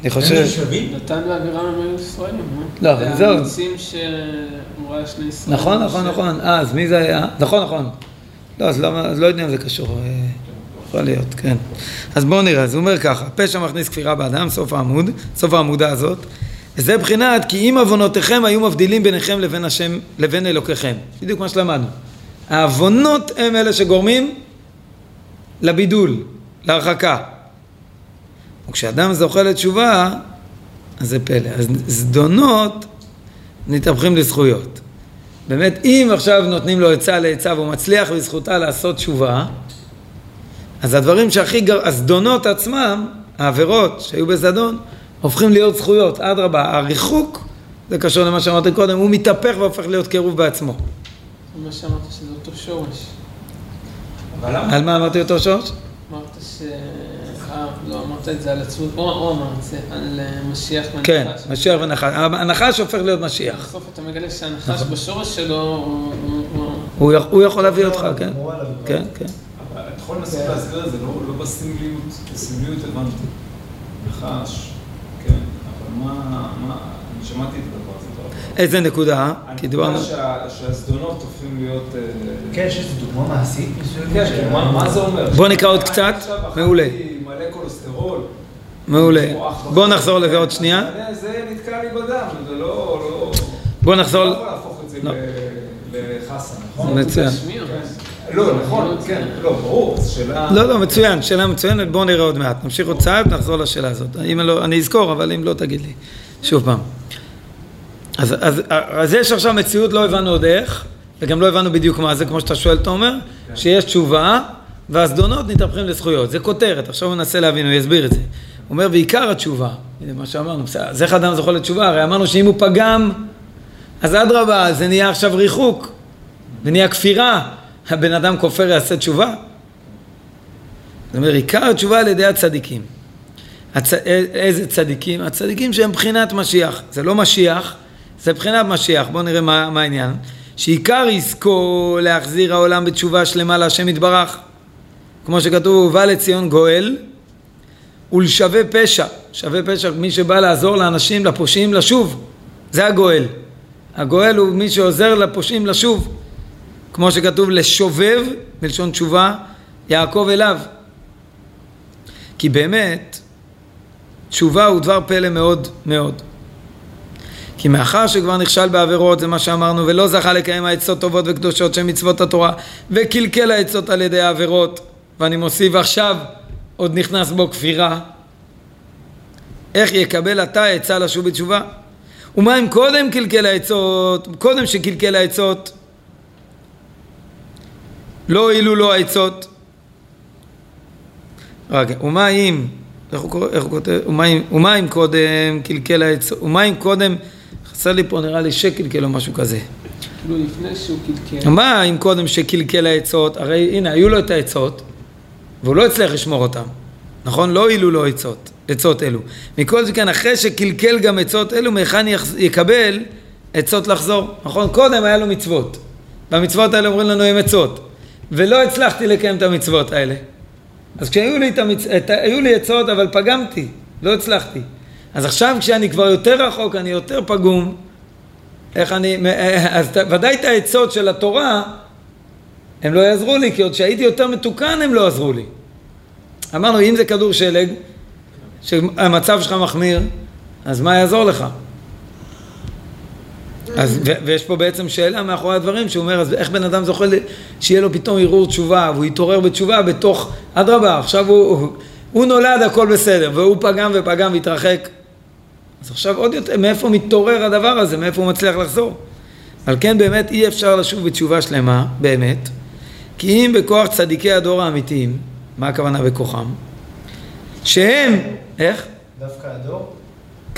אני חושב, הם נחשבים? נתן ואבירם הם היו ישראלים, לא, אבל זה זהו. האמיצים שאמרו היה שני ישראלים. נכון, נכון, נכון, אה, אז מי זה היה? נכון, נכון. לא, אז לא, לא יודע אם זה קשור, אה, יכול להיות, כן. אז בואו נראה, אז הוא אומר ככה, פשע מכניס כפירה באדם, סוף העמוד, סוף העמודה הזאת, וזה בחינת כי אם עוונותיכם היו מבדילים ביניכם לבין השם, לבין אלוקיכם. בדיוק מה שלמדנו. העוונות הם אלה שגורמים לבידול, להרחקה. וכשאדם זוכה לתשובה, אז זה פלא. אז זדונות מתהפכים לזכויות. באמת, אם עכשיו נותנים לו עצה לעצה והוא מצליח בזכותה לעשות תשובה, אז הדברים שהכי גר... הזדונות עצמם, העבירות שהיו בזדון, הופכים להיות זכויות. אדרבה, הריחוק, זה קשור למה שאמרתי קודם, הוא מתהפך והופך להיות קירוב בעצמו. מה שאמרת שזה אותו שורש. אבל למה? על מה אמרתי אותו שורש? אמרת ש... אה, לא, אמרת את זה על עצמות, או או אמר את זה, על אה, משיח כן, והנחש. משיח ונחש. הנחש הופך להיות משיח. בסוף אתה מגלה שהנחש בשורש שלו הוא- הוא... הוא- הוא, יכ- הוא יכול להביא אותך, כן? כן, כן. אבל אתה יכול לנסות להסביר את זה, לא לא בסמליות, בסמליות הבנתי. נחש, כן, מה, מה, אני שמעתי את הדבר הזה. אבל- איזה נקודה? כי דיברנו... הנקודה שהזדונות הופכים להיות... אה, כן, יש איזו דוגמה מעשית מסוימת? כן, כאילו, מה זה אומר? בוא נקרא עוד קצת. מעולה. מלא כולסטרול. מעולה. בוא. נחזור לזה עוד שנייה. זה- נתקע לי בדם, זה לא... לא- בוא נחזור... לא יכול להפוך את זה לא. ל- לחסן, נכון? מצוין. כן. לא, נכון, כן, לא, ברור, שאלה... לא, לא, מצוין, שאלה מצוינת, בואו נראה עוד מעט. נמשיך עוד צעד, נחזור לשאלה הזאת. אם לא, אני אזכור, אבל אם לא, תגיד לי. שוב פעם. אז, אז, אז יש עכשיו מציאות, לא הבנו עוד איך, וגם לא הבנו בדיוק מה זה, כמו שאתה שואל, תומר, שיש תשובה, והזדונות מתהפכים לזכויות. זה כותרת, עכשיו הוא מנסה להבין, הוא יסביר את זה. הוא אומר, ועיקר התשובה, הנה מה שאמרנו, אז איך אדם זוכה לתשובה? הרי אמרנו שאם הוא פגם, אז אדרבה, זה נהיה עכשיו ריחוק, זה נהיה כפירה, הבן אדם כופר יעשה תשובה. זאת אומרת, עיקר התשובה על ידי הצדיקים. הצ... איזה צדיקים? הצדיקים שהם בחינת משיח. זה לא משיח, זה בחינת משיח. בואו נראה מה, מה העניין. שעיקר עסקו להחזיר העולם בתשובה שלמה להשם יתברך. כמו שכתוב, ובא לציון גואל ולשווה פשע. שווה פשע, מי שבא לעזור לאנשים, לפושעים, לשוב. זה הגואל. הגואל הוא מי שעוזר לפושעים לשוב. כמו שכתוב, לשובב, בלשון תשובה, יעקב אליו. כי באמת, תשובה הוא דבר פלא מאוד מאוד. כי מאחר שכבר נכשל בעבירות, זה מה שאמרנו, ולא זכה לקיים העצות טובות וקדושות של מצוות התורה, וקלקל העצות על ידי העבירות, ואני מוסיף עכשיו, עוד נכנס בו כפירה, איך יקבל אתה עצה לשוב בתשובה? ומה אם קודם קלקל העצות, קודם שקלקל העצות, לא הועילו לו העצות. רגע, ומה אם, איך הוא, איך הוא כותב? ומה אם, ומה אם קודם קלקל העצות, ומה אם קודם, חסר לי פה נראה לי שקלקל או משהו כזה. כאילו לפני שהוא קלקל. מה אם קודם שקלקל העצות, הרי הנה היו לו את העצות והוא לא הצליח לשמור אותם, נכון? לא הועילו לו עצות, עצות אלו. מכל שכן אחרי שקלקל גם עצות אלו, מהיכן יחז- יקבל עצות לחזור, נכון? קודם היה לו מצוות, והמצוות האלה אומרים לנו הם עצות, ולא הצלחתי לקיים את המצוות האלה. אז כשהיו לי, את המצ... את... היו לי עצות אבל פגמתי, לא הצלחתי. אז עכשיו כשאני כבר יותר רחוק, אני יותר פגום, איך אני, אז ת- ודאי את העצות של התורה, הם לא יעזרו לי, כי עוד שהייתי יותר מתוקן הם לא עזרו לי. אמרנו, אם זה כדור שלג, שהמצב שלך מחמיר, אז מה יעזור לך? אז, ו- ויש פה בעצם שאלה מאחורי הדברים, שהוא אומר, אז איך בן אדם זוכה שיהיה לו פתאום ערעור תשובה, והוא יתעורר בתשובה בתוך, אדרבה, עכשיו הוא, הוא, הוא נולד, הכל בסדר, והוא פגם ופגם והתרחק. אז עכשיו עוד יותר, מאיפה מתעורר הדבר הזה, מאיפה הוא מצליח לחזור? על כן באמת אי אפשר לשוב בתשובה שלמה, באמת, כי אם בכוח צדיקי הדור האמיתיים, מה הכוונה בכוחם? שהם, איך? דווקא הדור?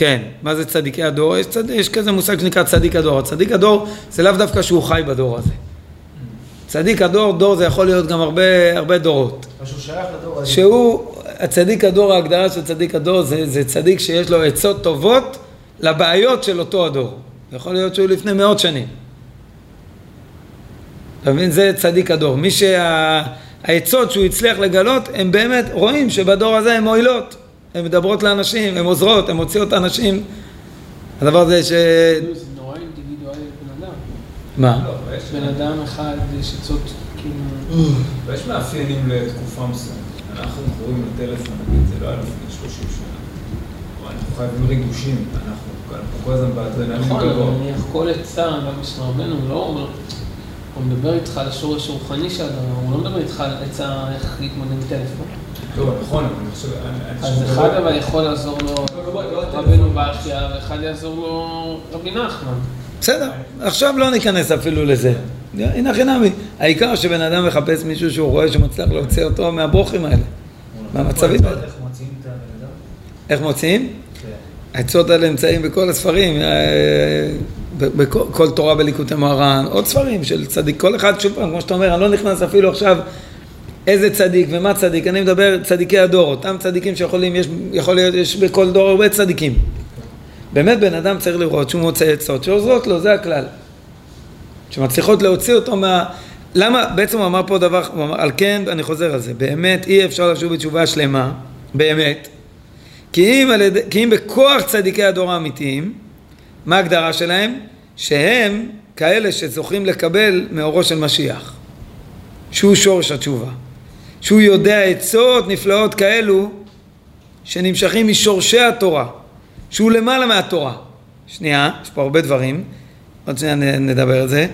כן, מה זה צדיקי הדור? יש, צד... יש כזה מושג שנקרא צדיק הדור. הצדיק הדור זה לאו דווקא שהוא חי בדור הזה. צדיק הדור, דור זה יכול להיות גם הרבה, הרבה דורות. שהוא שייך לדור הזה. שהוא, הצדיק הדור, ההגדרה של צדיק הדור זה, זה צדיק שיש לו עצות טובות לבעיות של אותו הדור. יכול להיות שהוא לפני מאות שנים. אתה מבין? זה צדיק הדור. מי שהעצות שהוא הצליח לגלות, הם באמת רואים שבדור הזה הן מועילות. הן מדברות לאנשים, הן עוזרות, הן מוציאות אנשים. הדבר הזה ש... כאילו, זה נורא אינדיבידואלי לבן אדם. מה? לא, אבל יש- בן אדם אחד, יש עצות, כאילו... ויש מאפיינים לתקופה מסוימת. אנחנו קוראים לטלפון, נגיד, זה לא היה לפני 30 שנה. אבל אנחנו חייבים ריגושים, אנחנו אנחנו כל הזמן באדרנלין נכון, אבל גבוה. נניח כל עצה, גם של רבנו, הוא לא אומר, הוא מדבר איתך על השורש הרוחני של הדבר, הוא לא מדבר איתך על עצה איך להתמודד עם טלפון. לא, נכון, אבל אני חושב... אז אחד אבל יכול לעזור לו לא, לא, לא, רבנו ברכיה, ואחד יעזור לו רבי נחמן. בסדר, עכשיו לא ניכנס אפילו לזה. הנה חינמי. העיקר שבן אדם מחפש מישהו שהוא רואה שמצליח להוציא אותו מהברוכים האלה. מהמצבים האלה. איך מוציאים את הבן אדם? איך מוציאים? כן. העצות האלה נמצאים בכל הספרים, אה, בכל כל תורה בליקוטי מוהר"ן, עוד ספרים של צדיק, כל אחד, שוב פעם, כמו שאתה אומר, אני לא נכנס אפילו עכשיו איזה צדיק ומה צדיק, אני מדבר צדיקי הדור, אותם צדיקים שיכולים, יש, יכול להיות, יש בכל דור הרבה צדיקים. באמת בן אדם צריך לראות שהוא מוצא עצות שעוזרות לו, זה הכלל. שמצליחות להוציא אותו מה... למה, בעצם הוא אמר פה דבר, הוא אמר, על כן, אני חוזר על זה, באמת אי אפשר לשוב בתשובה שלמה, באמת, כי אם, ידי, כי אם בכוח צדיקי הדור האמיתיים, מה ההגדרה שלהם? שהם כאלה שזוכים לקבל מאורו של משיח, שהוא שורש התשובה, שהוא יודע עצות נפלאות כאלו שנמשכים משורשי התורה, שהוא למעלה מהתורה. שנייה, יש פה הרבה דברים, עוד שנייה נדבר על זה,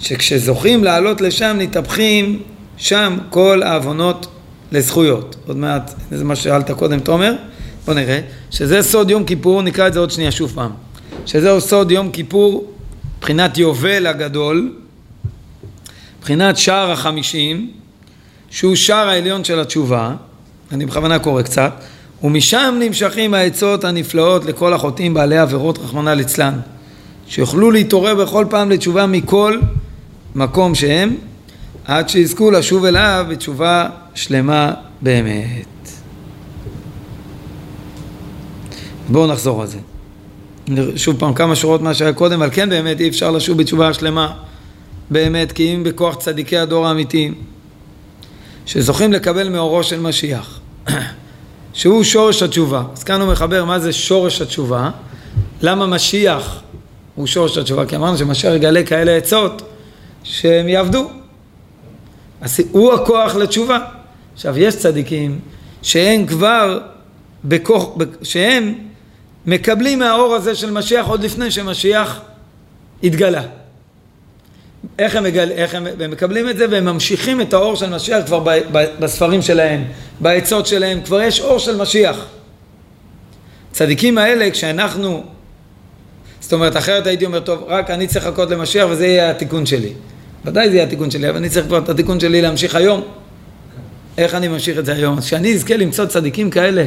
שכשזוכים לעלות לשם נתהפכים שם כל העוונות לזכויות. עוד מעט, זה מה ששאלת קודם, תומר, בוא נראה, שזה סוד יום כיפור, נקרא את זה עוד שנייה שוב פעם, שזהו סוד יום כיפור, מבחינת יובל הגדול, מבחינת שער החמישים, שהוא שער העליון של התשובה, אני בכוונה קורא קצת, ומשם נמשכים העצות הנפלאות לכל החוטאים בעלי עבירות רחמנא ליצלן, שיוכלו להתעורר בכל פעם לתשובה מכל מקום שהם, עד שיזכו לשוב אליו בתשובה שלמה באמת. בואו נחזור על זה. שוב פעם כמה שורות מה שהיה קודם, אבל כן באמת אי אפשר לשוב בתשובה שלמה באמת, כי אם בכוח צדיקי הדור האמיתיים שזוכים לקבל מאורו של משיח שהוא שורש התשובה. אז כאן הוא מחבר מה זה שורש התשובה, למה משיח הוא שורש התשובה, כי אמרנו שמשיח יגלה כאלה עצות שהם יעבדו. אז הוא הכוח לתשובה. עכשיו, יש צדיקים שהם כבר בכוח, שהם מקבלים מהאור הזה של משיח עוד לפני שמשיח התגלה. איך הם, מגל, איך הם, הם מקבלים את זה והם ממשיכים את האור של משיח כבר ב, ב, בספרים שלהם, בעצות שלהם, כבר יש אור של משיח. צדיקים האלה, כשאנחנו, זאת אומרת, אחרת הייתי אומר, טוב, רק אני צריך לחכות למשיח וזה יהיה התיקון שלי. ודאי זה יהיה התיקון שלי, אבל אני צריך כבר את התיקון שלי להמשיך היום. איך אני ממשיך את זה היום? אז שאני אזכה למצוא צדיקים כאלה,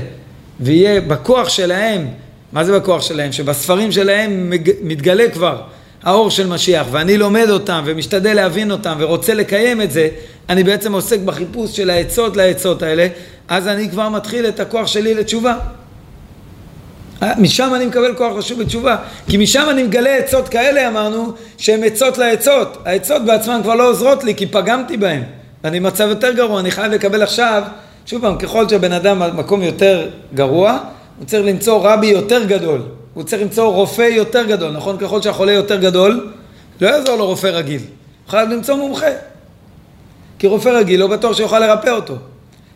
ויהיה בכוח שלהם, מה זה בכוח שלהם? שבספרים שלהם מתגלה כבר האור של משיח, ואני לומד אותם, ומשתדל להבין אותם, ורוצה לקיים את זה, אני בעצם עוסק בחיפוש של העצות לעצות האלה, אז אני כבר מתחיל את הכוח שלי לתשובה. אה, משם אני מקבל כוח לשוב בתשובה, כי משם אני מגלה עצות כאלה, אמרנו, שהן עצות לעצות. העצות בעצמן כבר לא עוזרות לי, כי פגמתי בהן. ואני במצב יותר גרוע, אני חייב לקבל עכשיו, שוב פעם, ככל שהבן אדם במקום יותר גרוע, הוא צריך למצוא רבי יותר גדול. הוא צריך למצוא רופא יותר גדול, נכון? ככל שהחולה יותר גדול, לא יעזור לו רופא רגיל. הוא חייב למצוא מומחה. כי רופא רגיל לא בטוח שיוכל לרפא אותו.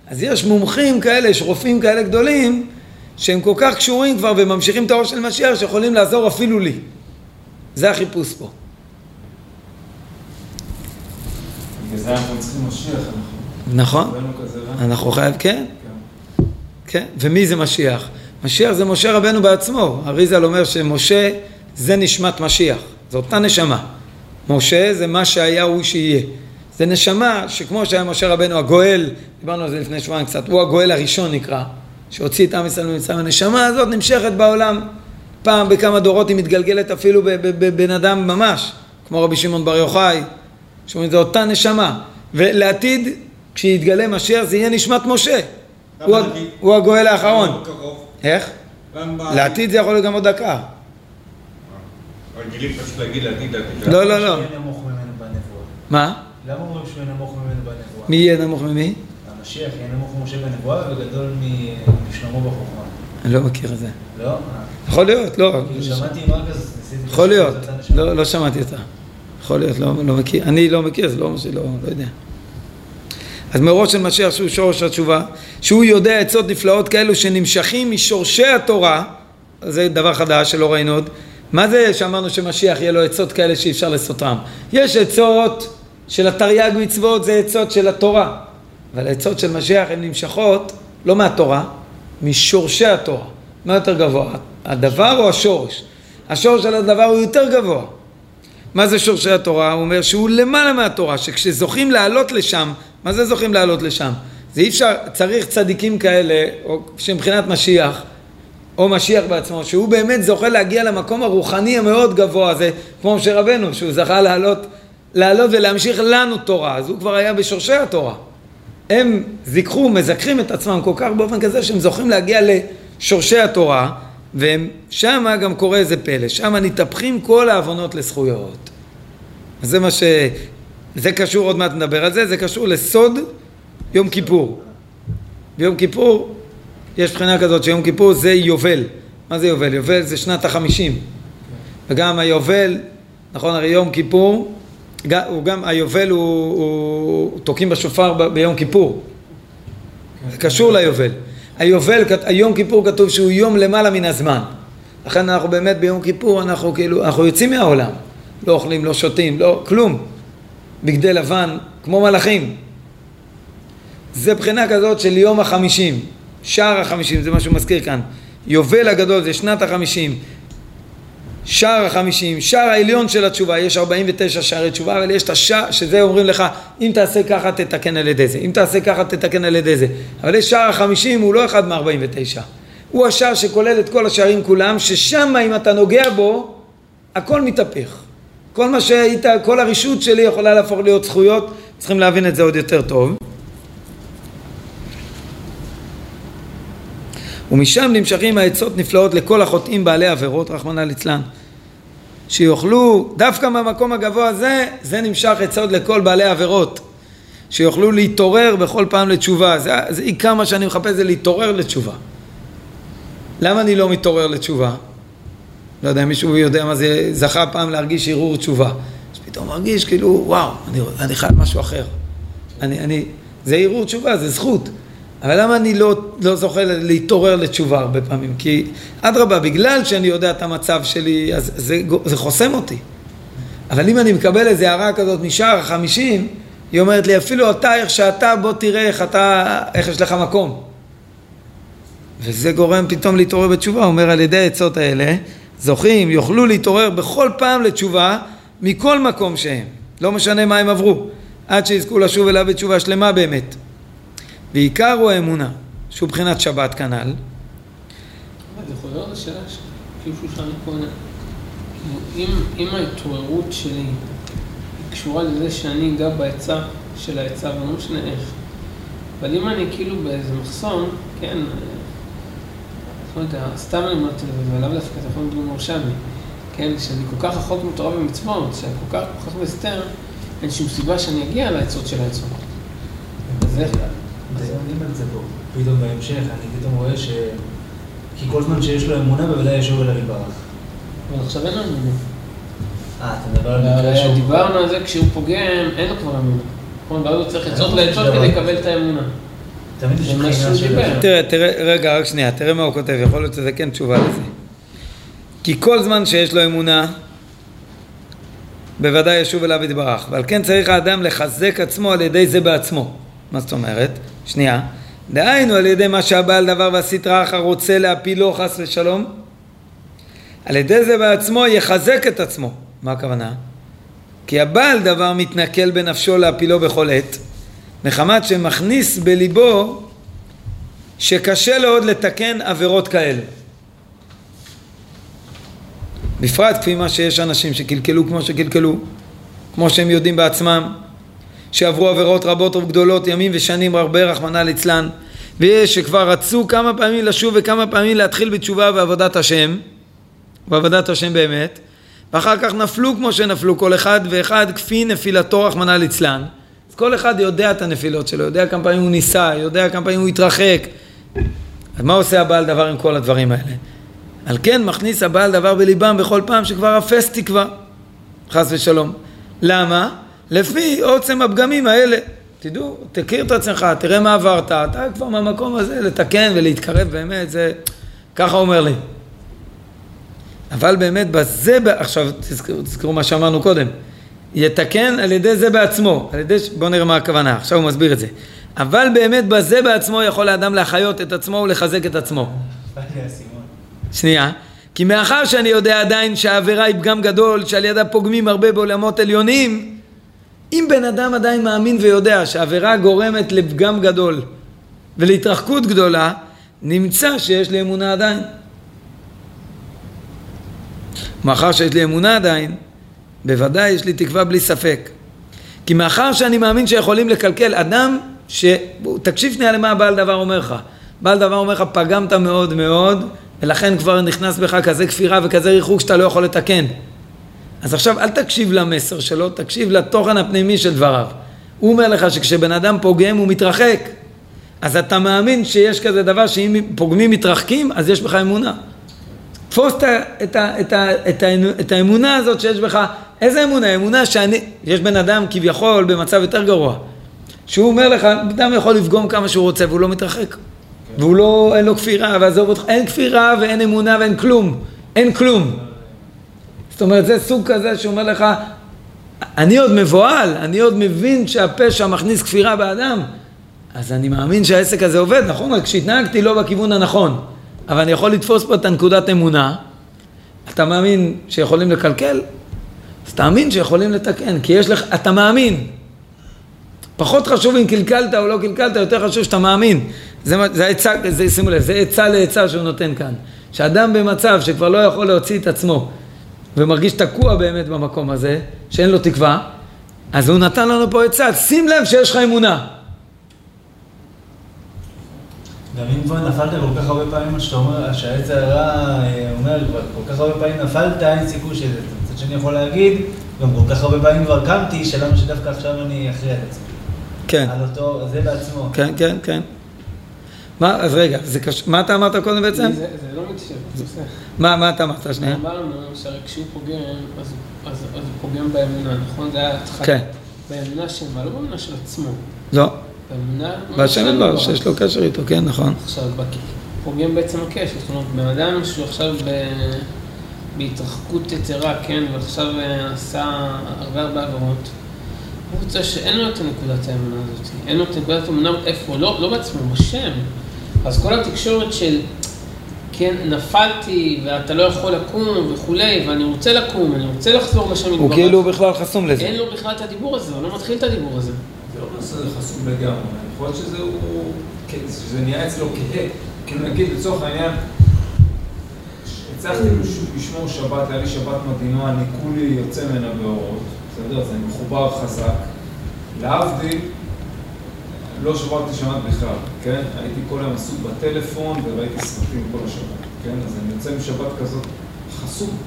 אז יש מומחים כאלה, יש רופאים כאלה גדולים, שהם כל כך קשורים כבר וממשיכים את האור של משיח, שיכולים לעזור אפילו לי. זה החיפוש פה. בגלל זה אנחנו צריכים משיח, אנחנו... נכון? אנחנו חייב, כן, כן. כן. ומי זה משיח? משיח זה משה רבנו בעצמו. אריזל אומר שמשה זה נשמת משיח, זו אותה נשמה. משה זה מה שהיה הוא שיהיה. זה נשמה שכמו שהיה משה רבנו הגואל, דיברנו על זה לפני שבועיים קצת, הוא הגואל הראשון נקרא, שהוציא את עם ישראל ממצרים. הנשמה הזאת נמשכת בעולם. פעם בכמה דורות היא מתגלגלת אפילו בבן אדם ממש, כמו רבי שמעון בר יוחאי, שאומרים זה אותה נשמה. ולעתיד, כשיתגלה משיח זה יהיה נשמת משה. הוא? הוא הגואל האחרון. לא. איך? לעתיד זה יכול להיות גם עוד דקה. רגילים פשוט להגיד לעתיד לעתיד. לא, לא, לא. מה? למה אומרים שהוא יהיה נמוך ממנו בנבואה? מי יהיה נמוך ממי? המשיח יהיה נמוך ממשה בנבואה וגדול מ- משלמה בחוכמה. אני לא מכיר את זה. לא? אה, יכול להיות, לא. כאילו שמעתי עם ארגז, ניסיתי... יכול להיות. לא, לא שמעתי אותה. יכול להיות, לא, לא מכיר. אני לא מכיר, זה לא אומר שלא, לא יודע. אז מאורו של משיח שהוא שורש התשובה, שהוא יודע עצות נפלאות כאלו שנמשכים משורשי התורה, זה דבר חדש שלא ראינו עוד. מה זה שאמרנו שמשיח יהיה לו עצות כאלה שאי אפשר לסוטרם? יש עצות של התרי"ג מצוות, זה עצות של התורה. אבל העצות של משיח הן נמשכות לא מהתורה, משורשי התורה. מה יותר גבוה? הדבר או השורש? השורש של הדבר הוא יותר גבוה. מה זה שורשי התורה? הוא אומר שהוא למעלה מהתורה, שכשזוכים לעלות לשם, מה זה זוכים לעלות לשם? זה אי אפשר, צריך צדיקים כאלה, או שמבחינת משיח, או משיח בעצמו, שהוא באמת זוכה להגיע למקום הרוחני המאוד גבוה הזה, כמו משה רבנו, שהוא זכה לעלות, לעלות ולהמשיך לנו תורה, אז הוא כבר היה בשורשי התורה. הם זיככו, מזככים את עצמם כל כך באופן כזה שהם זוכים להגיע לשורשי התורה, ושם גם קורה איזה פלא, שם נתהפכים כל העוונות לזכויות. אז זה מה ש... זה קשור, עוד מעט נדבר על זה, זה קשור לסוד יום כיפור. ביום כיפור יש בחינה כזאת שיום כיפור זה יובל. מה זה יובל? יובל זה שנת החמישים. וגם היובל, נכון, הרי יום כיפור, הוא גם, היובל הוא, הוא תוקעים בשופר ב- ביום כיפור. זה קשור ליובל. היובל, היום כיפור כתוב שהוא יום למעלה מן הזמן. לכן אנחנו באמת ביום כיפור, אנחנו כאילו, אנחנו יוצאים מהעולם. לא אוכלים, לא שותים, לא, כלום. בגדי לבן, כמו מלאכים. זה בחינה כזאת של יום החמישים, שער החמישים, זה מה שהוא מזכיר כאן. יובל הגדול זה שנת החמישים, שער החמישים, שער העליון של התשובה, יש 49 שערי תשובה, אבל יש את השער, שזה אומרים לך, אם תעשה ככה תתקן על ידי זה, אם תעשה ככה תתקן על ידי זה. אבל יש שער החמישים, הוא לא אחד מ-49. הוא השער שכולל את כל השערים כולם, ששם אם אתה נוגע בו, הכל מתהפך. כל מה שהיית, כל הרשות שלי יכולה להפוך להיות זכויות, צריכים להבין את זה עוד יותר טוב. ומשם נמשכים העצות נפלאות לכל החוטאים בעלי עבירות, רחמנא ליצלן. שיוכלו, דווקא מהמקום הגבוה הזה, זה נמשך עצות לכל בעלי עבירות. שיוכלו להתעורר בכל פעם לתשובה. זה, זה עיקר מה שאני מחפש, זה להתעורר לתשובה. למה אני לא מתעורר לתשובה? לא יודע אם מישהו יודע מה זה, זכה פעם להרגיש ערעור תשובה. אז פתאום מרגיש כאילו, וואו, אני, אני חייב משהו אחר. אני, אני, זה ערעור תשובה, זה זכות. אבל למה אני לא, לא זוכה להתעורר לתשובה הרבה פעמים? כי אדרבה, בגלל שאני יודע את המצב שלי, אז זה, זה חוסם אותי. אבל אם אני מקבל איזו הערה כזאת משער החמישים, היא אומרת לי, אפילו אתה, איך שאתה, בוא תראה איך אתה, איך יש לך מקום. וזה גורם פתאום להתעורר בתשובה, אומר על ידי העצות האלה, זוכים, יוכלו להתעורר בכל פעם לתשובה, מכל מקום שהם. לא משנה מה הם עברו, עד שיזכו לשוב אליו בתשובה שלמה באמת. ועיקר הוא האמונה, שהוא בחינת שבת כנ"ל. זה חוזר לשאלה ש- כאילו שאל קודם. אם, אם ההתעוררות שלי היא קשורה לזה שאני אגע בהיצע של ההיצע, ולא משנה איך, אבל אם אני כאילו באיזה מחסום, כן, לא יודע, סתם אני אומר את זה, ולאו דווקא אתה יכול לדבר מרשמי, כן, שאני כל כך רחוק מתורה ומצוות, שאני כל כך כך מסתר, אין שום סיבה שאני אגיע לעצות של העצות. אז איך? מדיינים על זה פה. פתאום בהמשך, אני פתאום רואה ש... כי כל זמן שיש לו אמונה, בוודאי ישוב אליו יתברך. אבל עכשיו אין לנו אמונה. אה, אתה מדבר על מקרה הרי שהוא... דיברנו על זה כשהוא פוגם, אין לו כבר אמונה. נכון, ואז הוא צריך לו לעצות. כדי לקבל את האמונה. תמיד יש. תראה, תראה, רגע, רק שנייה, תראה מה הוא כותב, יכול להיות שזה כן תשובה לזה. כי כל זמן שיש לו אמונה, בוודאי ישוב אליו יתברך, ועל כן צריך האדם לחזק עצמו על ידי זה בעצמו. מה זאת אומרת? שנייה. דהיינו על ידי מה שהבעל דבר והסטרא אחר רוצה להפילו חס ושלום, על ידי זה בעצמו יחזק את עצמו. מה הכוונה? כי הבעל דבר מתנכל בנפשו להפילו בכל עת, מחמת שמכניס בליבו שקשה לו עוד לתקן עבירות כאלה. בפרט כפי מה שיש אנשים שקלקלו כמו שקלקלו, כמו שהם יודעים בעצמם, שעברו עבירות רבות וגדולות ימים ושנים הרבה רחמנא ליצלן, ויש שכבר רצו כמה פעמים לשוב וכמה פעמים להתחיל בתשובה ועבודת השם, ועבודת השם באמת, ואחר כך נפלו כמו שנפלו כל אחד ואחד כפי נפילתו רחמנא ליצלן. כל אחד יודע את הנפילות שלו, יודע כמה פעמים הוא ניסה, יודע כמה פעמים הוא התרחק. אז מה עושה הבעל דבר עם כל הדברים האלה? על כן מכניס הבעל דבר בליבם בכל פעם שכבר אפס תקווה, חס ושלום. למה? לפי עוצם הפגמים האלה. תדעו, תכיר את עצמך, תראה מה עברת, אתה כבר מהמקום הזה לתקן ולהתקרב באמת, זה... ככה אומר לי. אבל באמת בזה, עכשיו תזכרו, תזכרו מה שאמרנו קודם, יתקן על ידי זה בעצמו, על ידי, ש- בואו נראה מה הכוונה, עכשיו הוא מסביר את זה. אבל באמת בזה בעצמו יכול האדם להחיות את עצמו ולחזק את עצמו. שנייה, כי מאחר שאני יודע עדיין שהעבירה היא פגם גדול, שעל ידה פוגמים הרבה בעולמות עליונים, אם בן אדם עדיין מאמין ויודע שהעבירה גורמת לפגם גדול ולהתרחקות גדולה, נמצא שיש לי אמונה עדיין. מאחר שיש לי אמונה עדיין, בוודאי יש לי תקווה בלי ספק. כי מאחר שאני מאמין שיכולים לקלקל אדם ש... תקשיב שנייה למה הבעל דבר אומר לך. בעל דבר אומר לך, פגמת מאוד מאוד, ולכן כבר נכנס בך כזה כפירה וכזה ריחוק שאתה לא יכול לתקן. אז עכשיו אל תקשיב למסר שלו, תקשיב לתוכן הפנימי של דבריו. הוא אומר לך שכשבן אדם פוגם הוא מתרחק. אז אתה מאמין שיש כזה דבר שאם פוגמים מתרחקים, אז יש בך אמונה. תפוס את, ה- את, את, את, את האמונה הזאת שיש בך, איזה אמונה? אמונה שאני, יש בן אדם כביכול במצב יותר גרוע, שהוא אומר לך, בן אדם יכול לפגום כמה שהוא רוצה והוא לא מתרחק. והוא לא, אין לו כפירה, ועזוב אותך, אין כפירה ואין אמונה ואין כלום, אין כלום. זאת אומרת, זה סוג כזה שאומר לך, אני עוד מבוהל, אני עוד מבין שהפשע מכניס כפירה באדם, אז אני מאמין שהעסק הזה עובד, נכון? רק שהתנהגתי לא בכיוון הנכון. אבל אני יכול לתפוס פה את הנקודת אמונה. אתה מאמין שיכולים לקלקל? אז תאמין שיכולים לתקן, כי יש לך, אתה מאמין. פחות חשוב אם קלקלת או לא קלקלת, יותר חשוב שאתה מאמין. זה, זה העצה, זה, שימו לב, זה עצה לעצה שהוא נותן כאן. שאדם במצב שכבר לא יכול להוציא את עצמו ומרגיש תקוע באמת במקום הזה, שאין לו תקווה, אז הוא נתן לנו פה עצה, שים לב שיש לך אמונה. גם אם כבר נפלת כל כך הרבה פעמים, שאתה אומר, שהעץ הרע אה, אומר, כל כך הרבה פעמים נפלת, אין סיכוי שזה. מצד שני יכול להגיד, גם כל כך הרבה פעמים כבר קמתי, שלמה שדווקא עכשיו אני אכריע את עצמי. כן, על אותו, זה בעצמו. כן, כן, כן. מה, אז רגע, זה קש... מה אתה אמרת קודם בעצם? זה זה לא מתיישב, זה בסדר. מה, מה אתה אמרת שנייה? אמרנו שהרי כשהוא פוגם, אז אז- אז הוא פוגם באמונה, נכון? זה היה התחלה. כן. באמונה של מה? לא באמונה של עצמו. לא. באמונה... והשם יתברך דבר. שיש לו קשר איתו, כן, נכון. עכשיו, פוגם בעצם הקשר, זאת אומרת, בן אדם שהוא עכשיו ב- בהתרחקות יתרה, כן, ועכשיו אה, עשה הרבה הרבה עבירות, הוא רוצה שאין לו את נקודת האמונה הזאת, אין לו את נקודת האמונה איפה, לא, לא בעצמו, בשם. אז כל התקשורת של כן, נפלתי, ואתה לא יכול לקום וכולי, ואני רוצה לקום, אני רוצה לחזור לשם הוא. כאילו בכלל חסום לזה. אין לו בכלל את הדיבור הזה, הוא לא מתחיל את הדיבור הזה. זה לא נושא חסום לגמרי, יכול להיות שזה הוא, כן, שזה נהיה אצלו כהה. כאילו נגיד לצורך העניין, הצלחתי לשמור שבת, היה לי שבת מדהימה, אני כולי יוצא ממנה באורות, בסדר? אני מחובר חזק. להבדיל, לא שברתי שבת בכלל, כן? הייתי כל היום עסוק בטלפון וראיתי סרטים כל השבת, כן? אז אני יוצא משבת כזאת חסום,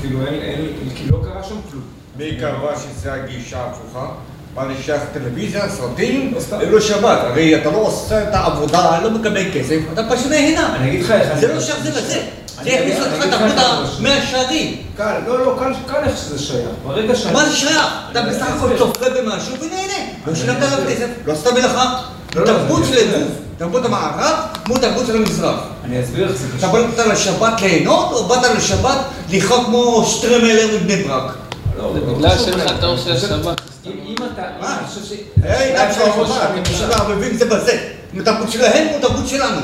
כאילו אין, אין, כי לא קרה שם כלום. מי קבע שזו הגישה ההפוכה? מה נשאר טלוויזיה, סרטים, לא. ללא שבת. הרי אתה לא עושה את העבודה, לא מקבל כסף, אתה פשוט נהנה. אני אגיד לך איך... זה לא שייך זה לזה. זה אותך אגיד לך תרבות איך אני חושב. המאה שערים. קל, לא, לא, קל, קל איך שזה שייך. ברגע שאני... מה זה שייך? אתה בסך. הכל צופה במשהו ונהנה. לא שילמת עליו. כסף, לא עשית מלאכה. לא, לא, תרבות של. הגוף, תרבות המערב, כמו תרבות של המזרח. אני אסביר זה אתה. באת לשבת ליהנות, או באת לשבת לכאוב כמו שטרמלר מבני ברק? לא, זה לא בגלל שאין לך. תואר של חושב- השבת. אם אם אתה... מה? אני חושב ש... היי? שלך אתם נמצא. פשוט מערבבים זה בזה. עם התרבות שלהם או התרבות שלנו.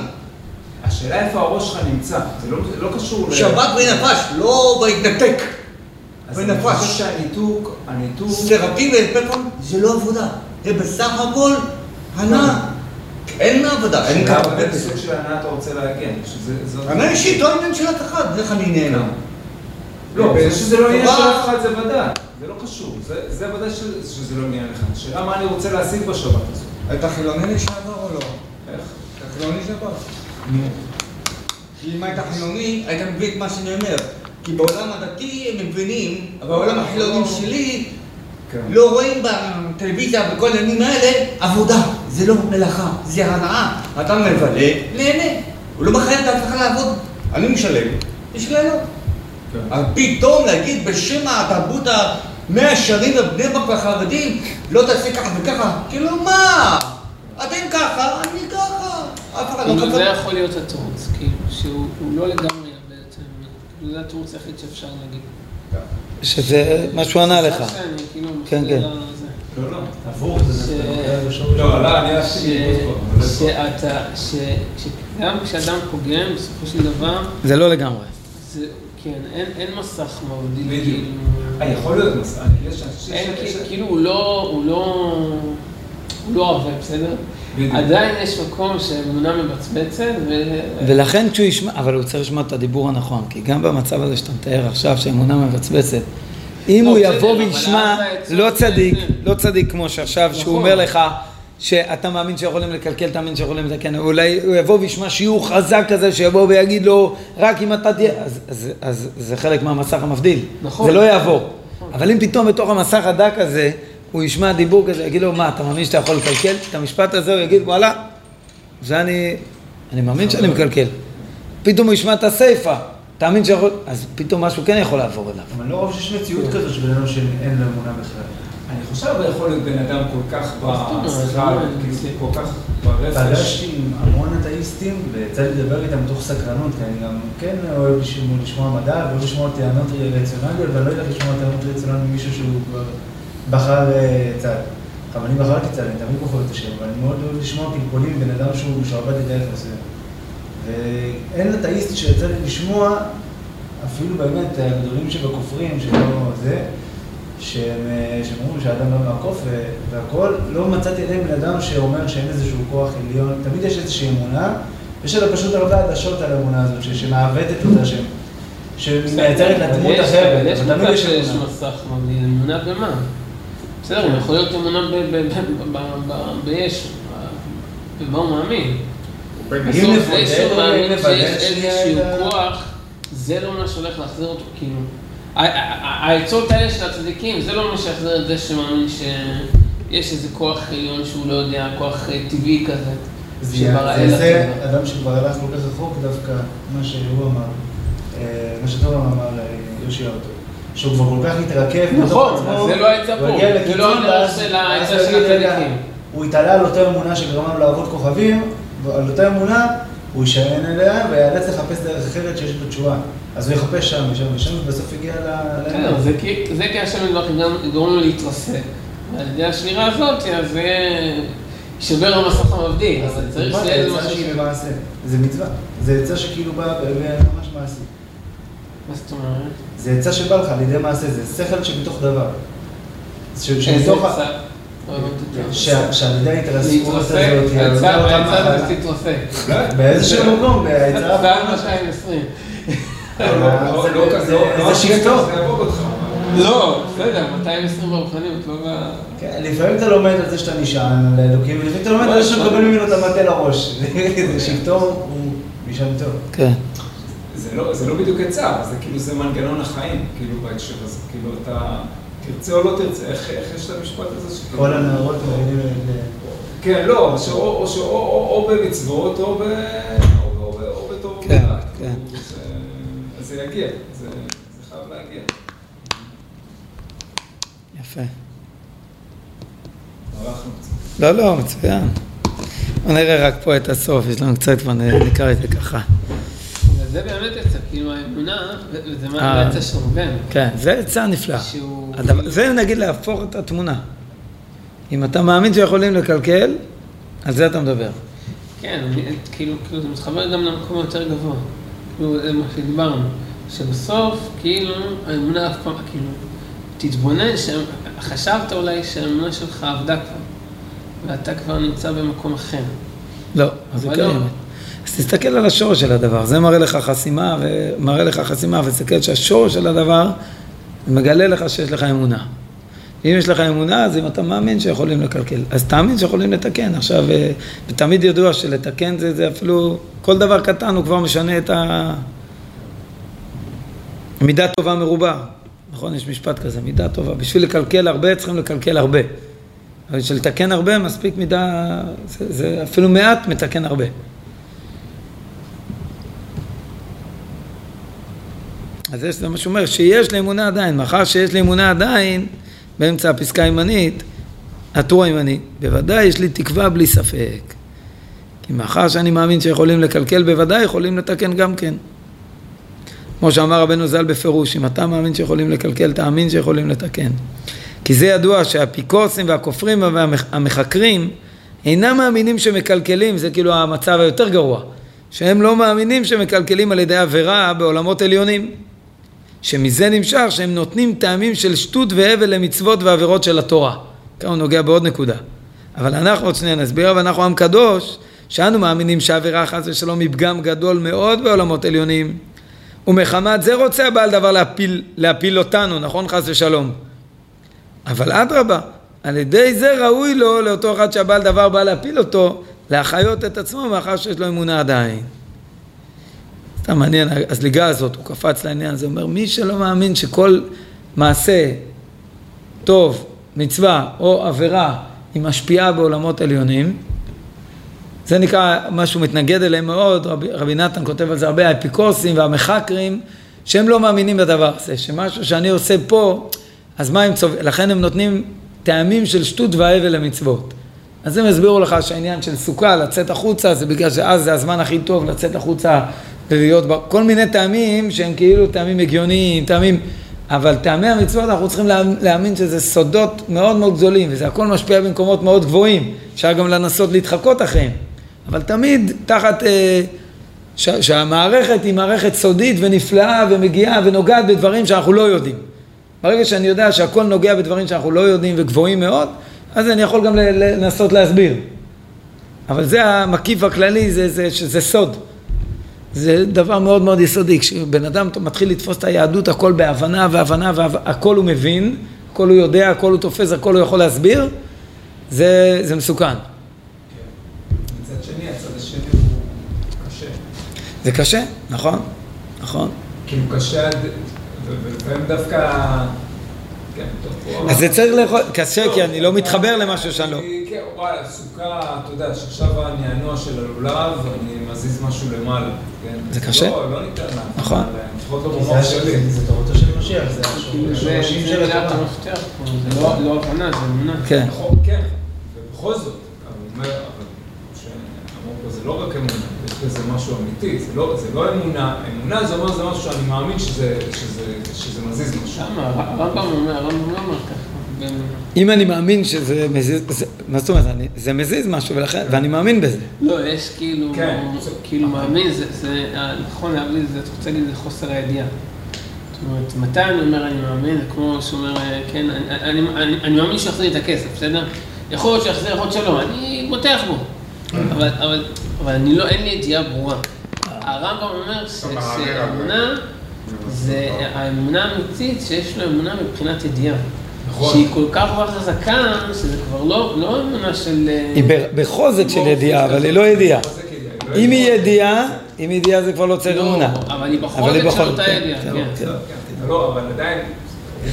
השאלה איפה הראש שלך נמצא. זה לא- לא קשור ל... שבת ונפש, לא בהתנתק. אז אני. חושב שהניתוק, הניתוק... סרטים ופלאפון זה לא עבודה. זה בסך הכל הנאה. אין עבודה, אין כמה באיזה סוג של הנאה אתה רוצה להגן. אני אישית לא עניין של אף אחד, איך אני נהנה. לא, זה שזה לא עניין של אף אחד זה ודאי. זה לא קשור. זה- ודאי שזה לא עניין לך. השאלה מה אני רוצה להשיג בשבת הזאת. אתה חילוני לשעבר או לא? איך? אתה חילוני לשעבר? נו. כי אם היית חילוני, היית מבין את מה שאני אומר. כי בעולם הדתי הם מבינים, אבל בעולם החילונים שלי, כן. לא רואים בטלוויזיה וכל העניינים האלה עבודה. זה לא מלאכה, זה הנאה. אתה מבלה, נהנה. הוא לא מחייב את עצמך לעבוד. אני משלם, יש ליהנות. כן. אבל פתאום להגיד בשם התרבות המאה שערים ובני ברק והחרדים, לא תעשה ככה וככה, כאילו מה? אתם ככה, אני ככה. אף אחד לא כאילו, זה ככה. יכול להיות התירוץ, כאילו, שהוא הוא לא לגמרי בעצם, זה התירוץ היחיד שאפשר להגיד. שזה מה שהוא ענה לך. כאילו כן, כן. לא, לא. הפוך, זה נוגע בשורש. לא, לא, אני זה פה. שאתה, שגם כשאדם פוגם, בסופו של דבר, זה לא לגמרי. זה, כן, אין, אין מסך מבדיל, בדיוק. כאילו, יכול להיות אנשים אין, כאילו- כאילו, הוא לא, הוא לא, הוא לא ערבה, בסדר? עדיין יש מקום שהאמונה מבצבצת, ו... ולכן כשהוא ישמע, אבל הוא צריך לשמוע את הדיבור הנכון, כי גם במצב הזה שאתה מתאר עכשיו, שהאמונה מבצבצת, אם לא, הוא יבוא וישמע, לא צדיק, לא צדיק כמו שעכשיו, שהוא נכון. אומר לך שאתה מאמין שיכולים לקלקל, תאמין שיכולים לתקן, אולי הוא יבוא וישמע שיעור חזק כזה, שיבוא ויגיד לו, רק אם אתה תהיה, אז, אז, אז זה חלק מהמסך המבדיל, נכון. זה לא יעבור. אבל אם פתאום בתוך המסך הדק הזה, הוא ישמע דיבור כזה, יגיד לו, מה, אתה מאמין שאתה יכול לקלקל? את המשפט הזה הוא יגיד, וואלה, זה אני, אני מאמין שאני מקלקל. פתאום הוא ישמע את הסיפה, תאמין שיכול, אז פתאום משהו כן יכול לעבור אליו. אבל לא רוב שיש מציאות כזו של בן אדם שאין לו אמונה בכלל. אני חושב יכול להיות בן אדם כל כך? בסליחה, כל כך ברפש. פגשתי עם המון אתאיסטים, ויצא לי לדבר איתם מתוך סקרנות, כי אני גם כן אוהב לשמוע מדע, ואוהב לשמוע טענות רציונליות, ואני לא יודע לשמוע טענות רציונליות ממישהו שהוא כבר בחר אה, צד. אבל אני בחרתי צד, אני תמיד בוחר את השם, אבל אני מאוד אוהב לשמוע פלפולים בן אדם שהוא שעבד את דרך מסוים. ואין אתאיסט שיצא לי לשמוע, אפילו באמת הגדולים שבכופרים, שלא זה, שהם, אה, שהם אומרים שהאדם לא מהקוף והכל, לא מצאתי עדיין בן אדם שאומר שאין איזשהו כוח עליון, תמיד יש איזושהי אמונה, יש לה פשוט הרבה עדשות על האמונה הזאת, שמעוותת אותה, ש- שמייצרת לה דמות יש- אחרת, אבל יש תמיד יש אמונה. מסך מבדיל, אמונה במה? בסדר, הוא יכול להיות אמונה ב- ב- ב- ב- ב- בישו, במה הוא מאמין. בסוף זה שהוא מאמין שיש איזשהו כוח, זה לא מה שהולך להחזיר אותו, כאילו. העצות האלה של הצדיקים, זה לא מה שיחזיר את זה שמאמין שיש איזה כוח עליון שהוא לא יודע, כוח אה, טבעי כזה. זה. אדם שכבר הלך כל כך רחוק דווקא, מה שהוא אמר, אה, מה שטוב אמר אה, יושע אותו, שהוא כבר כל כך התרכב נכון, אז זה לא העצה הוא פה, הגיע זה לא ואז- של העצה של הצדיקים. הוא התעלה על אותה אמונה שגרמה לו לעבוד כוכבים, ועל אותה אמונה הוא יישען אליה ויאלץ לחפש דרך אחרת שיש לו תשובה. אז הוא יחפש שם ושם ושם, ובסוף יגיע ל... בסדר, כן, זה כי- השם גם יגרום לו להתרסק. ועל ידי השמירה הזאת, אז. יישבר המסך המבדיל, אבל צריך שיהיה איזה זה משהו... עצה שבמעשה. זה מצווה. זה עצה שכאילו בא ב- ממש מעשי. מה זאת אומרת? זה עצה שבא לך על ידי מעשה, זה שכל שבתוך דבר. ש- איזה שמתוך... ה-? לא שעל ידי ההתרסקות הזאת, להתרסק, העצה אותה העצה מחלה, זה תתרסק. באיזשהו מקום, בעצה... זה היה 220. לא, לא, לא זה- לא, זה לא. לא, בסדר, 220 ברוחניות, לא ב... כן, לפעמים אתה לומד על זה שאתה נשען על אלוקים, ולפעמים אתה לומד על זה שאתה מקבל ממנו את המטה לראש. *laughs* זה שבטו הוא משענתו. כן. זה לא, זה לא בדיוק עצה, זה כאילו, זה מנגנון החיים, כאילו, בהקשר הזה. כאילו, אתה תרצה או לא תרצה, איך, איך יש את המשפט הזה? שכאילו- כל הנערות מבינים את... כן, לא, שאו, או, שאו, או, או, או במצוות, או, ב, או, או, או בתור כן. כן. כאילו, זה- אז זה יגיע, זה, זה חייב להגיע. יפה. לא, לא, מצוין. בוא נראה רק פה את הסוף, יש לנו קצת, נקרא את זה ככה. וזה באמת עצה, כאילו האמונה, וזה אה. מה העצה של ראובן. כן, זה עצה נפלאה. הדבר- זה נגיד להפוך את התמונה. אם אתה מאמין שיכולים לקלקל, על זה אתה מדבר. כן, כאילו, כאילו זה מתחבר גם למקום יותר גבוה. כאילו, זה מה שדיברנו. שבסוף, כאילו, האמונה אף פעם, כאילו, תתבונן, חשבת אולי שהאמונה שלך עבדה כבר, ואתה כבר נמצא במקום אחר. לא, זה לא. קיימת. אז תסתכל על השורש של הדבר, זה מראה לך חסימה, ומראה לך חסימה, ותסתכל שהשורש של הדבר מגלה לך שיש לך אמונה. אם יש לך אמונה, אז אם אתה מאמין שיכולים לקלקל, אז תאמין שיכולים לתקן. עכשיו, אה, ותמיד ידוע שלתקן זה, זה אפילו, כל דבר קטן הוא כבר משנה את ה... מידה טובה מרובה. נכון? יש משפט כזה, מידה טובה. בשביל לקלקל הרבה, צריכים לקלקל הרבה. אבל בשביל לתקן הרבה, מספיק מידה, זה, זה אפילו מעט מתקן הרבה. אז זה מה שהוא אומר, שיש לי אמונה עדיין, מאחר שיש לי אמונה עדיין, באמצע הפסקה הימנית, הטור הימני, בוודאי יש לי תקווה בלי ספק. כי מאחר שאני מאמין שיכולים לקלקל, בוודאי יכולים לתקן גם כן. כמו שאמר רבנו ז"ל בפירוש, אם אתה מאמין שיכולים לקלקל, תאמין שיכולים לתקן. כי זה ידוע שהאפיקורסים והכופרים והמחקרים אינם מאמינים שמקלקלים, זה כאילו המצב היותר גרוע, שהם לא מאמינים שמקלקלים על ידי עבירה בעולמות עליונים. שמזה נמשך שהם נותנים טעמים של שטות והבל למצוות ועבירות של התורה. כאן הוא נוגע בעוד נקודה. אבל אנחנו עוד שנייה נסביר, אבל אנחנו עם קדוש, שאנו מאמינים שעבירה חס ושלום היא פגם גדול מאוד בעולמות עליונים. ומחמת זה רוצה הבעל דבר להפיל, להפיל אותנו, נכון חס ושלום. אבל אדרבה, על ידי זה ראוי לו, לאותו אחד שהבעל דבר בא להפיל אותו, להחיות את עצמו מאחר שיש לו אמונה עדיין. סתם מעניין, הזליגה הזאת, הוא קפץ לעניין הזה, אומר, מי שלא מאמין שכל מעשה טוב, מצווה או עבירה היא משפיעה בעולמות עליונים, זה נקרא, משהו מתנגד אליהם מאוד, רבי, רבי נתן כותב על זה הרבה, האפיקורסים והמחקרים, שהם לא מאמינים בדבר הזה, שמשהו שאני עושה פה, אז מה הם צובעים, לכן הם נותנים טעמים של שטות והבל למצוות. אז הם הסבירו לך שהעניין של סוכה, לצאת החוצה, זה בגלל שאז זה הזמן הכי טוב לצאת החוצה ולהיות, ב... כל מיני טעמים שהם כאילו טעמים הגיוניים, טעמים, אבל טעמי המצוות אנחנו צריכים להאמין שזה סודות מאוד מאוד גדולים, וזה הכל משפיע במקומות מאוד גבוהים, אפשר גם לנסות להתחקות אחריהם, אבל תמיד תחת, אה, ש... שהמערכת היא מערכת סודית ונפלאה ומגיעה ונוגעת בדברים שאנחנו לא יודעים. ברגע שאני יודע שהכל נוגע בדברים שאנחנו לא יודעים וגבוהים מאוד, אז אני יכול גם לנסות להסביר. אבל זה המקיף הכללי, זה, זה, שזה סוד. זה דבר מאוד מאוד יסודי. כשבן אדם מתחיל לתפוס את היהדות, הכל בהבנה והבנה, והכל הוא מבין, הכל הוא יודע, הכל הוא תופס, הכל הוא יכול להסביר, זה, זה מסוכן. מצד שני, הצד השני הוא קשה. זה קשה, נכון, נכון. כאילו קשה. ולפעמים דווקא... כן, טוב, אז זה צריך לאכול, קשה כי אני לא מתחבר למשהו שאני לא... כן, וואלה, סוכה, אתה יודע, שעכשיו אני הנוע של הלולב, אני מזיז משהו למעלה, כן? זה קשה? לא, לא ניתן לה. נכון. לפחות לא במוח שלי. זה תורתו של משיח, זה כאילו, השורשים זה של התורה. זה לא לא הבנה, זה אמונה. כן. נכון, כן, ובכל זאת, הוא אומר, אבל שאמרו פה, זה לא רק אמונה, יש בזה משהו אמיתי, זה לא, זה לא אמונה, אמונה זה אומר, זה משהו שאני מאמין שזה, מזיז משהו. למה? הרמב"ם אומר, הרמב"ם לא אומר ככה. אם אני מאמין שזה מזיז, זה- מה זאת אומרת, זה מזיז משהו, ולכן, ואני מאמין בזה. לא, יש כאילו, כן. כאילו מאמין, זה, זה, נכון להבדיל, זה, אתה רוצה להגיד, זה חוסר הידיעה. זאת אומרת, מתי אני אומר אני מאמין, זה כמו שאומר, כן, אני, אני, אני, אני מאמין שהוא יחזיר לי את הכסף, בסדר? יכול להיות שיחזיר, יכול להיות שלא, אני בוטח בו. אבל, אני לא, אין לי ידיעה ברורה. הרמב"ם אומר ש- שהאמונה, זה האמונה האמיתית שיש לו אמונה מבחינת ידיעה. נכון. שהיא כל כך כבר חזקה, שזה כבר לא, לא אמונה של... אה, היא בחוזק של ידיעה, אבל היא לא ידיעה. אם היא ידיעה, אם היא ידיעה זה כבר לא צריך לא, אמונה. אבל היא בחוזק של אותה כן, ידיעה, כן, כן. כן. לא, אבל עדיין,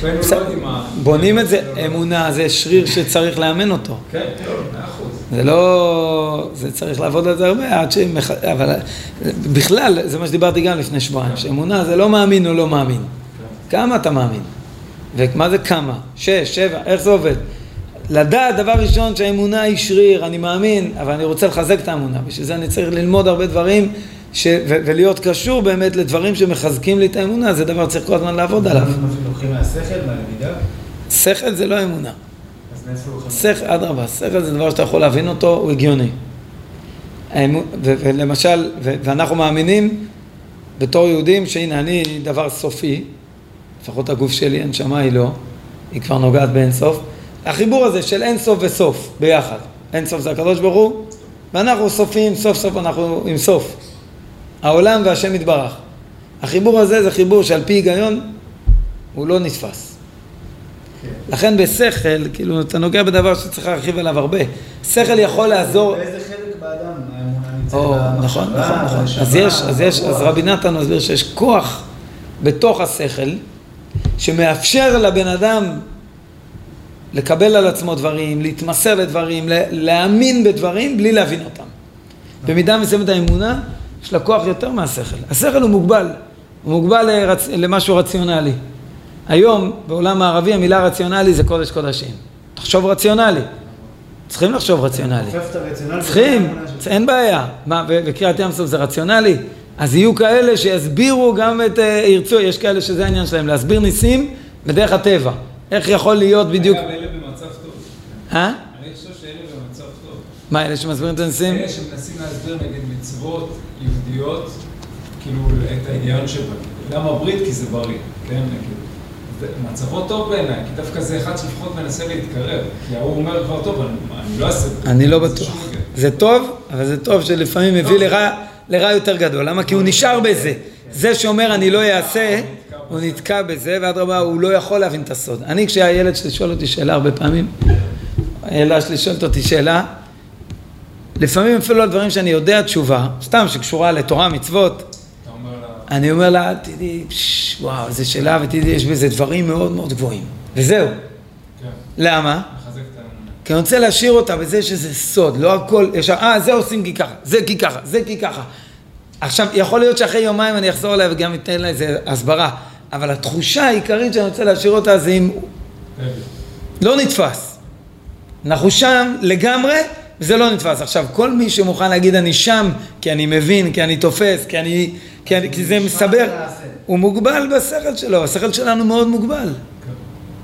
לא. בונים את זה, אמונה זה שריר שצריך לאמן אותו. כן, לא, מאה אחוז. זה לא... זה צריך לעבוד על זה הרבה עד שמח... אבל בכלל, זה מה שדיברתי גם לפני שבועיים, שאמונה זה לא מאמין או לא מאמין. כמה אתה מאמין? ומה זה כמה? שש, שבע, איך זה עובד? לדעת, דבר ראשון, שהאמונה היא שריר, אני מאמין, אבל אני רוצה לחזק את האמונה. בשביל זה אני צריך ללמוד הרבה דברים ש... ו... ולהיות קשור באמת לדברים שמחזקים לי את האמונה, זה דבר שצריך כל הזמן לעבוד עליו. שכל זה לא אמונה. שכל, אדרבה, שכל זה דבר שאתה יכול להבין אותו, הוא הגיוני. ולמשל, ו- ואנחנו מאמינים בתור יהודים שהנה אני דבר סופי, לפחות הגוף שלי, הנשמה היא לא, היא כבר נוגעת באין סוף. החיבור הזה של אין סוף וסוף ביחד, אין סוף זה הקדוש ברוך הוא, ואנחנו סופיים, סוף סוף אנחנו עם סוף. העולם והשם יתברך. החיבור הזה זה חיבור שעל פי היגיון הוא לא נתפס. לכן בשכל, כאילו, אתה נוגע בדבר שצריך להרחיב עליו הרבה. שכל יכול לעזור... באיזה חלק באדם? או, נכון, נכון, נכון. בנשמה, אז יש, אז יש, אז? רבי נתן מסביר שיש כוח בתוך השכל שמאפשר לבן אדם לקבל על עצמו דברים, להתמסר לדברים, להאמין בדברים בלי להבין אותם. במידה מסוימת האמונה, יש לה כוח יותר מהשכל. השכל הוא מוגבל, הוא מוגבל לרצ... למשהו רציונלי. היום, בעולם הערבי, המילה רציונלי זה קודש קודשים. תחשוב רציונלי. צריכים לחשוב רציונלי. צריכים. אין בעיה. מה, וקריעת ים סוף זה רציונלי? אז יהיו כאלה שיסבירו גם את, אה, ירצו, יש כאלה שזה העניין שלהם, להסביר ניסים בדרך הטבע. איך יכול להיות בדיוק... אגב, אלה במצב טוב. אה? אני חושב שאלה במצב טוב. מה, אלה שמסבירים את הניסים? אלה שמנסים להסביר נגד מצוות יהודיות, כאילו את ההיגיון שבהן. למה ברית? כי זה בריא, כן? זה- מצבו טוב בעיניי, כי דווקא זה אחד שלפחות מנסה להתקרב. כי ההוא אומר כבר, טוב, אני, לא אעשה ברית. אני לא זה בטוח. זה טוב, אבל זה טוב שלפעמים מביא לרע, לרע יותר גדול. למה? כי הוא נשאר בזה. זה שאומר אני לא אעשה, הוא נתקע בזה, ואדרבה, הוא לא יכול להבין את הסוד. אני, כשהילד שלי שואל אותי שאלה הרבה פעמים, הילדה שלי שואלת אותי שאלה, לפעמים אפילו על דברים שאני יודע תשובה, סתם שקשורה לתורה, מצוות, אני אומר לה, תדעי, וואו, איזה שאלה, ותדעי, יש בזה דברים מאוד מאוד גבוהים. וזהו. כן, למה? כי אני רוצה להשאיר אותה בזה שזה סוד, לא הכל, ישר, אה, זה עושים כי ככה, זה כי ככה, זה כי ככה. עכשיו, יכול להיות שאחרי יומיים אני אחזור אליה וגם אתן לה איזה הסברה, אבל התחושה העיקרית שאני רוצה להשאיר אותה זה אם. לא נתפס. אנחנו שם לגמרי, וזה לא נתפס. עכשיו, כל מי שמוכן להגיד אני שם, כי אני מבין, כי אני תופס, כי, אני, כי, אני, כי זה מסבר, הוא מוגבל בשכל שלו, השכל שלנו מאוד מוגבל.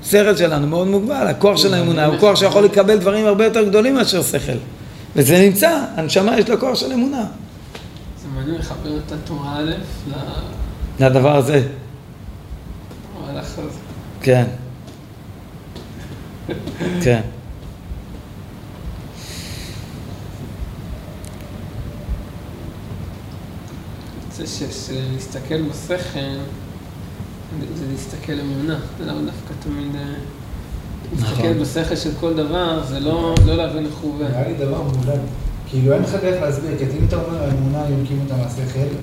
השכל שלנו מאוד מוגבל, הכוח של האמונה הוא כוח שיכול לקבל דברים הרבה יותר גדולים מאשר שכל. וזה נמצא, הנשמה יש לה כוח של אמונה. זה מעניין לחבר את התורה א' ל- לדבר הזה. כן. כן. זה ש- שלהסתכל בשכל, זה להסתכל אמונה, זה לאו דווקא תמיד... אה, להסתכל נכון. בשכל של כל דבר, זה לא לא להבין איך הוא עובד. נראה לי דבר מולד. כאילו אין לך דרך להסביר, כי אם אתה אומר האמונה יונקים אותה מהשכל,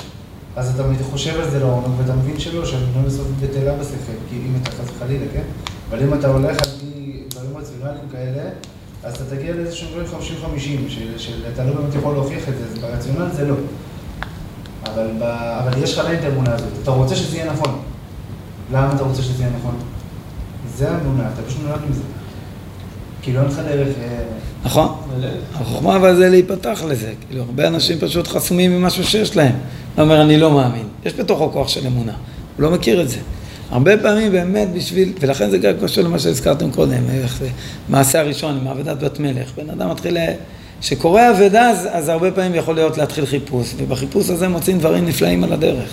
אז אתה חושב על זה לעומק ואתה מבין שלא, שהאמונה בסוף בטלה בשכל, כי אם אתה חס וחלילה, כן? אבל אם אתה הולך על פי דברים רציונליים כאלה, אז אתה תגיע לאיזשהם דברים 50-50, של- שאתה לא באמת יכול להוכיח את זה, אז ברציונל זה לא. אבל, ב, אבל יש לך עדיין את האמונה הזאת, אתה רוצה שזה יהיה נכון. למה אתה רוצה שזה יהיה נכון? זה האמונה, אתה פשוט נולד עם זה. כאילו אין לך דרך... אה, נכון. החוכמה אבל זה להיפתח לזה. כאילו, הרבה אנשים פשוט חסומים ממשהו שיש להם. אתה אומר, אני לא מאמין. יש בתוכו כוח של אמונה. הוא לא מכיר את זה. הרבה פעמים באמת בשביל, ולכן זה גם קשור למה שהזכרתם קודם, איך זה, מעשה הראשון עם אבדת בת מלך. בן אדם מתחיל, כשקורה אבדה אז הרבה פעמים יכול להיות להתחיל חיפוש, ובחיפוש הזה מוצאים דברים נפלאים על הדרך.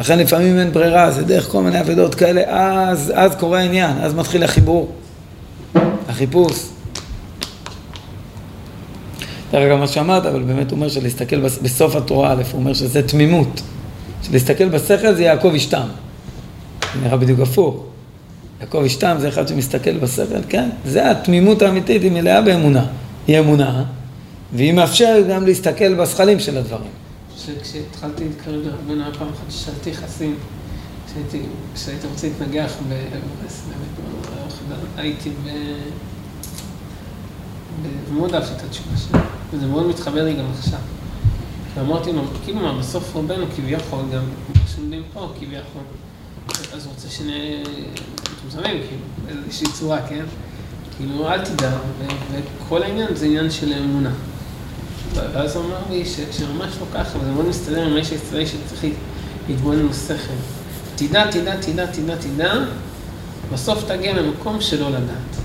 לכן לפעמים אין ברירה, זה דרך כל מיני אבדות כאלה, אז, אז קורה העניין, אז מתחיל החיבור, החיפוש. דרך אגב, מה שאמרת, אבל באמת הוא אומר שלהסתכל בסוף התורה א', הוא אומר שזה תמימות. שלהסתכל בשכל זה יעקב אשתם. זה נראה בדיוק הפוך. יעקב אשתם זה אחד שמסתכל בשכל, כן? זה התמימות האמיתית, היא מלאה באמונה. היא אמונה, והיא מאפשרת גם להסתכל בשכלים של הדברים. כשהתחלתי להתקרב לרבנו, פעם אחת ששאלתי חסים, כשהייתי רוצה להתנגח באברס, באמת, הייתי ב... ומאוד אהבתי את התשובה שלי, וזה מאוד מתחבר לי גם עכשיו. ואמרתי לו, כאילו מה, בסוף רבנו כביכול, גם כשלומדים פה כביכול, אז רוצה שנהיה מתוזמים, כאילו, באיזושהי צורה, כן? כאילו, אל תדע, וכל העניין זה עניין של אמונה. ואז הוא אמר לי שכשממש לא ככה, וזה מאוד מסתדר עם האיש הישראלי שצריך להתבונן בשכל. תדע, תדע, תדע, תדע, תדע, בסוף תגיע למקום שלא לדעת.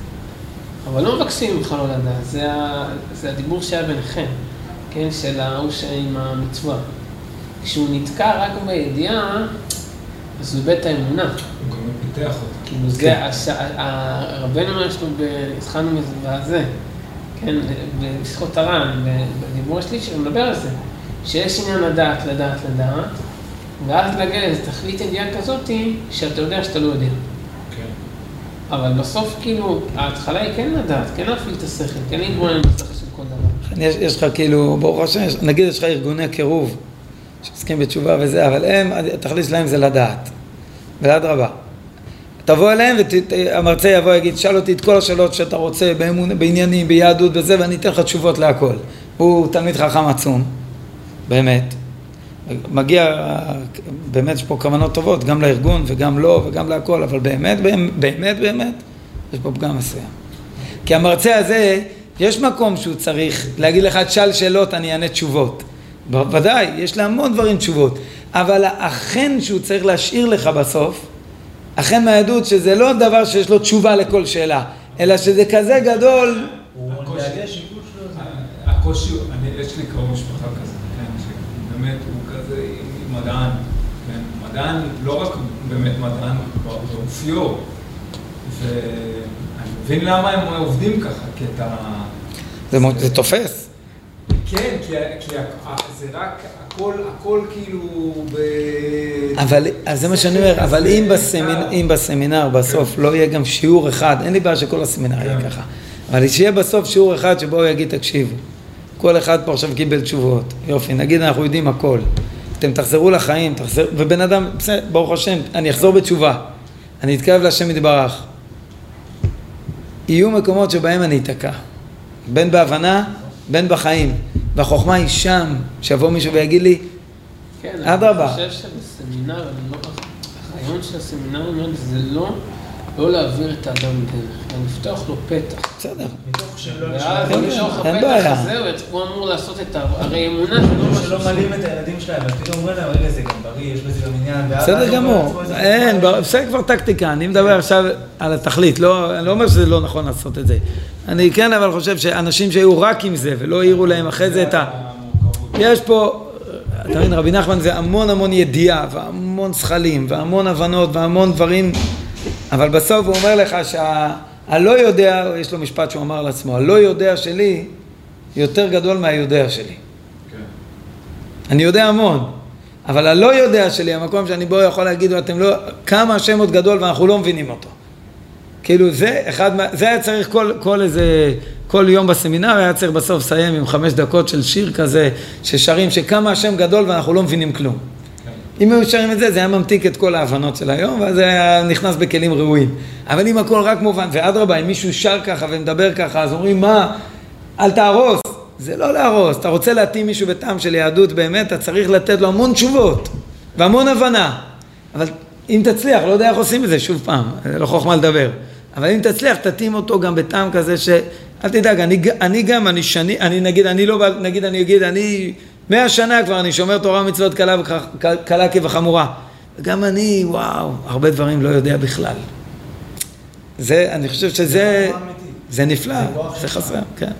אבל לא מבקשים ממך לא לדעת, זה, ה, זה הדיבור שהיה ביניכם, כן, של ההוא עם המצווה. כשהוא נתקע רק בידיעה, אז הוא איבד את האמונה. הוא גם פיתח אותה. כאילו זה, הש... רבנו אומר שלו, התחלנו מזה, כן, בשיחות הר"ן, בדיבור השלישי, הוא מדבר על זה, שיש עניין לדעת, לדעת, לדעת, ואז להגיע לאיזו תכלית ידיעה כזאתי, שאתה יודע שאתה לא יודע. אבל בסוף כאילו, ההתחלה היא כן לדעת, כן להפעיל את השכל, כן להתבונן בשכל של כל דבר. יש, יש לך כאילו, ברוך השם, נגיד יש לך ארגוני קירוב שעוסקים בתשובה וזה, אבל הם, התכלית שלהם זה לדעת. ואדרבה. תבוא אליהם והמרצה יבוא ויגיד, שאל אותי את כל השאלות שאתה רוצה באמון, בעניינים, ביהדות, וזה, ואני אתן לך תשובות להכל. הוא תלמיד חכם עצום, באמת. מגיע, באמת יש פה כוונות טובות, גם לארגון וגם לו וגם להכל, אבל באמת, באמת, באמת, יש פה פגם מסוים. כי המרצה הזה, יש מקום שהוא צריך להגיד לך, תשאל שאלות, אני אענה תשובות. בוודאי, יש להמון דברים תשובות, אבל החן שהוא צריך להשאיר לך בסוף, החן מהיהדות שזה לא דבר שיש לו תשובה לכל שאלה, אלא שזה כזה גדול. הקושי, יש לי קרוב משפחה כזה, כן, שבאמת הוא מדען, כן? מדען, לא רק באמת מדען באופיו, ואני מבין למה הם עובדים ככה, כי אתה... זה תופס. כן, כי, כי זה רק, הכל, הכל כאילו ב... אבל, אז זה מה שאני אומר, אבל אם, בסמינ, אם בסמינר בסוף כן. לא יהיה גם שיעור אחד, אין לי בעיה שכל הסמינר יהיה כן. ככה, אבל שיהיה בסוף שיעור אחד שבו הוא יגיד, תקשיבו, כל אחד פה עכשיו קיבל תשובות, יופי, נגיד אנחנו יודעים הכל. אתם תחזרו לחיים, תחזר, ובן אדם, בסדר, ברוך השם, אני אחזור בתשובה, אני אתקרב להשם יתברך. יהיו מקומות שבהם אני אתקע, בין בהבנה, בין בחיים. והחוכמה היא שם, שיבוא מישהו ויגיד לי, כן, אדרבה. אני חושב שבסמינר, לא, הרעיון של הסמינר זה לא... לא להעביר את האדם דרך, אלא לפתוח לו פתח. בסדר. מתוך הפתח הזה הוא אמור לעשות את ה... הרי אמונה זה לא משהו... שלא מעלים את הילדים שלהם, אז פתאום אומרים להם, רגע, זה גם בריא, יש בזה גם עניין. בסדר גמור. אין, בסדר כבר טקטיקה, אני מדבר עכשיו על התכלית, לא, אני לא אומר שזה לא נכון לעשות את זה. אני כן אבל חושב שאנשים שהיו רק עם זה ולא העירו להם אחרי זה את ה... יש פה... אתה מבין, רבי נחמן זה המון המון ידיעה והמון זכלים והמון הבנות והמון דברים אבל בסוף הוא אומר לך שהלא יודע, יש לו משפט שהוא אמר לעצמו, הלא יודע שלי יותר גדול מהיודע שלי. כן. אני יודע המון, אבל הלא יודע שלי, המקום שאני בו יכול להגיד, אתם לא, כמה השם עוד גדול ואנחנו לא מבינים אותו. כאילו זה אחד, זה היה צריך כל, כל איזה, כל יום בסמינר היה צריך בסוף לסיים עם חמש דקות של שיר כזה, ששרים שכמה השם גדול ואנחנו לא מבינים כלום. אם היו שרים את זה, זה היה ממתיק את כל ההבנות של היום, ואז זה היה נכנס בכלים ראויים. אבל אם הכל רק מובן, ואדרבה, אם מישהו שר ככה ומדבר ככה, אז אומרים, מה, אל תהרוס. זה לא להרוס, אתה רוצה להתאים מישהו בטעם של יהדות באמת, אתה צריך לתת לו המון תשובות והמון הבנה. אבל אם תצליח, לא יודע איך עושים את זה, שוב פעם, זה לא חוכמה לדבר. אבל אם תצליח, תתאים אותו גם בטעם כזה ש... אל תדאג, אני, אני גם, אני שני, אני נגיד, אני לא, נגיד, אני אגיד, אני מאה שנה כבר אני שומר תורה ומצוות קלה, קלה כבחמורה. גם אני, וואו, הרבה דברים לא יודע בכלל. זה, אני חושב שזה. זה נפלא, זה. חסר, כן.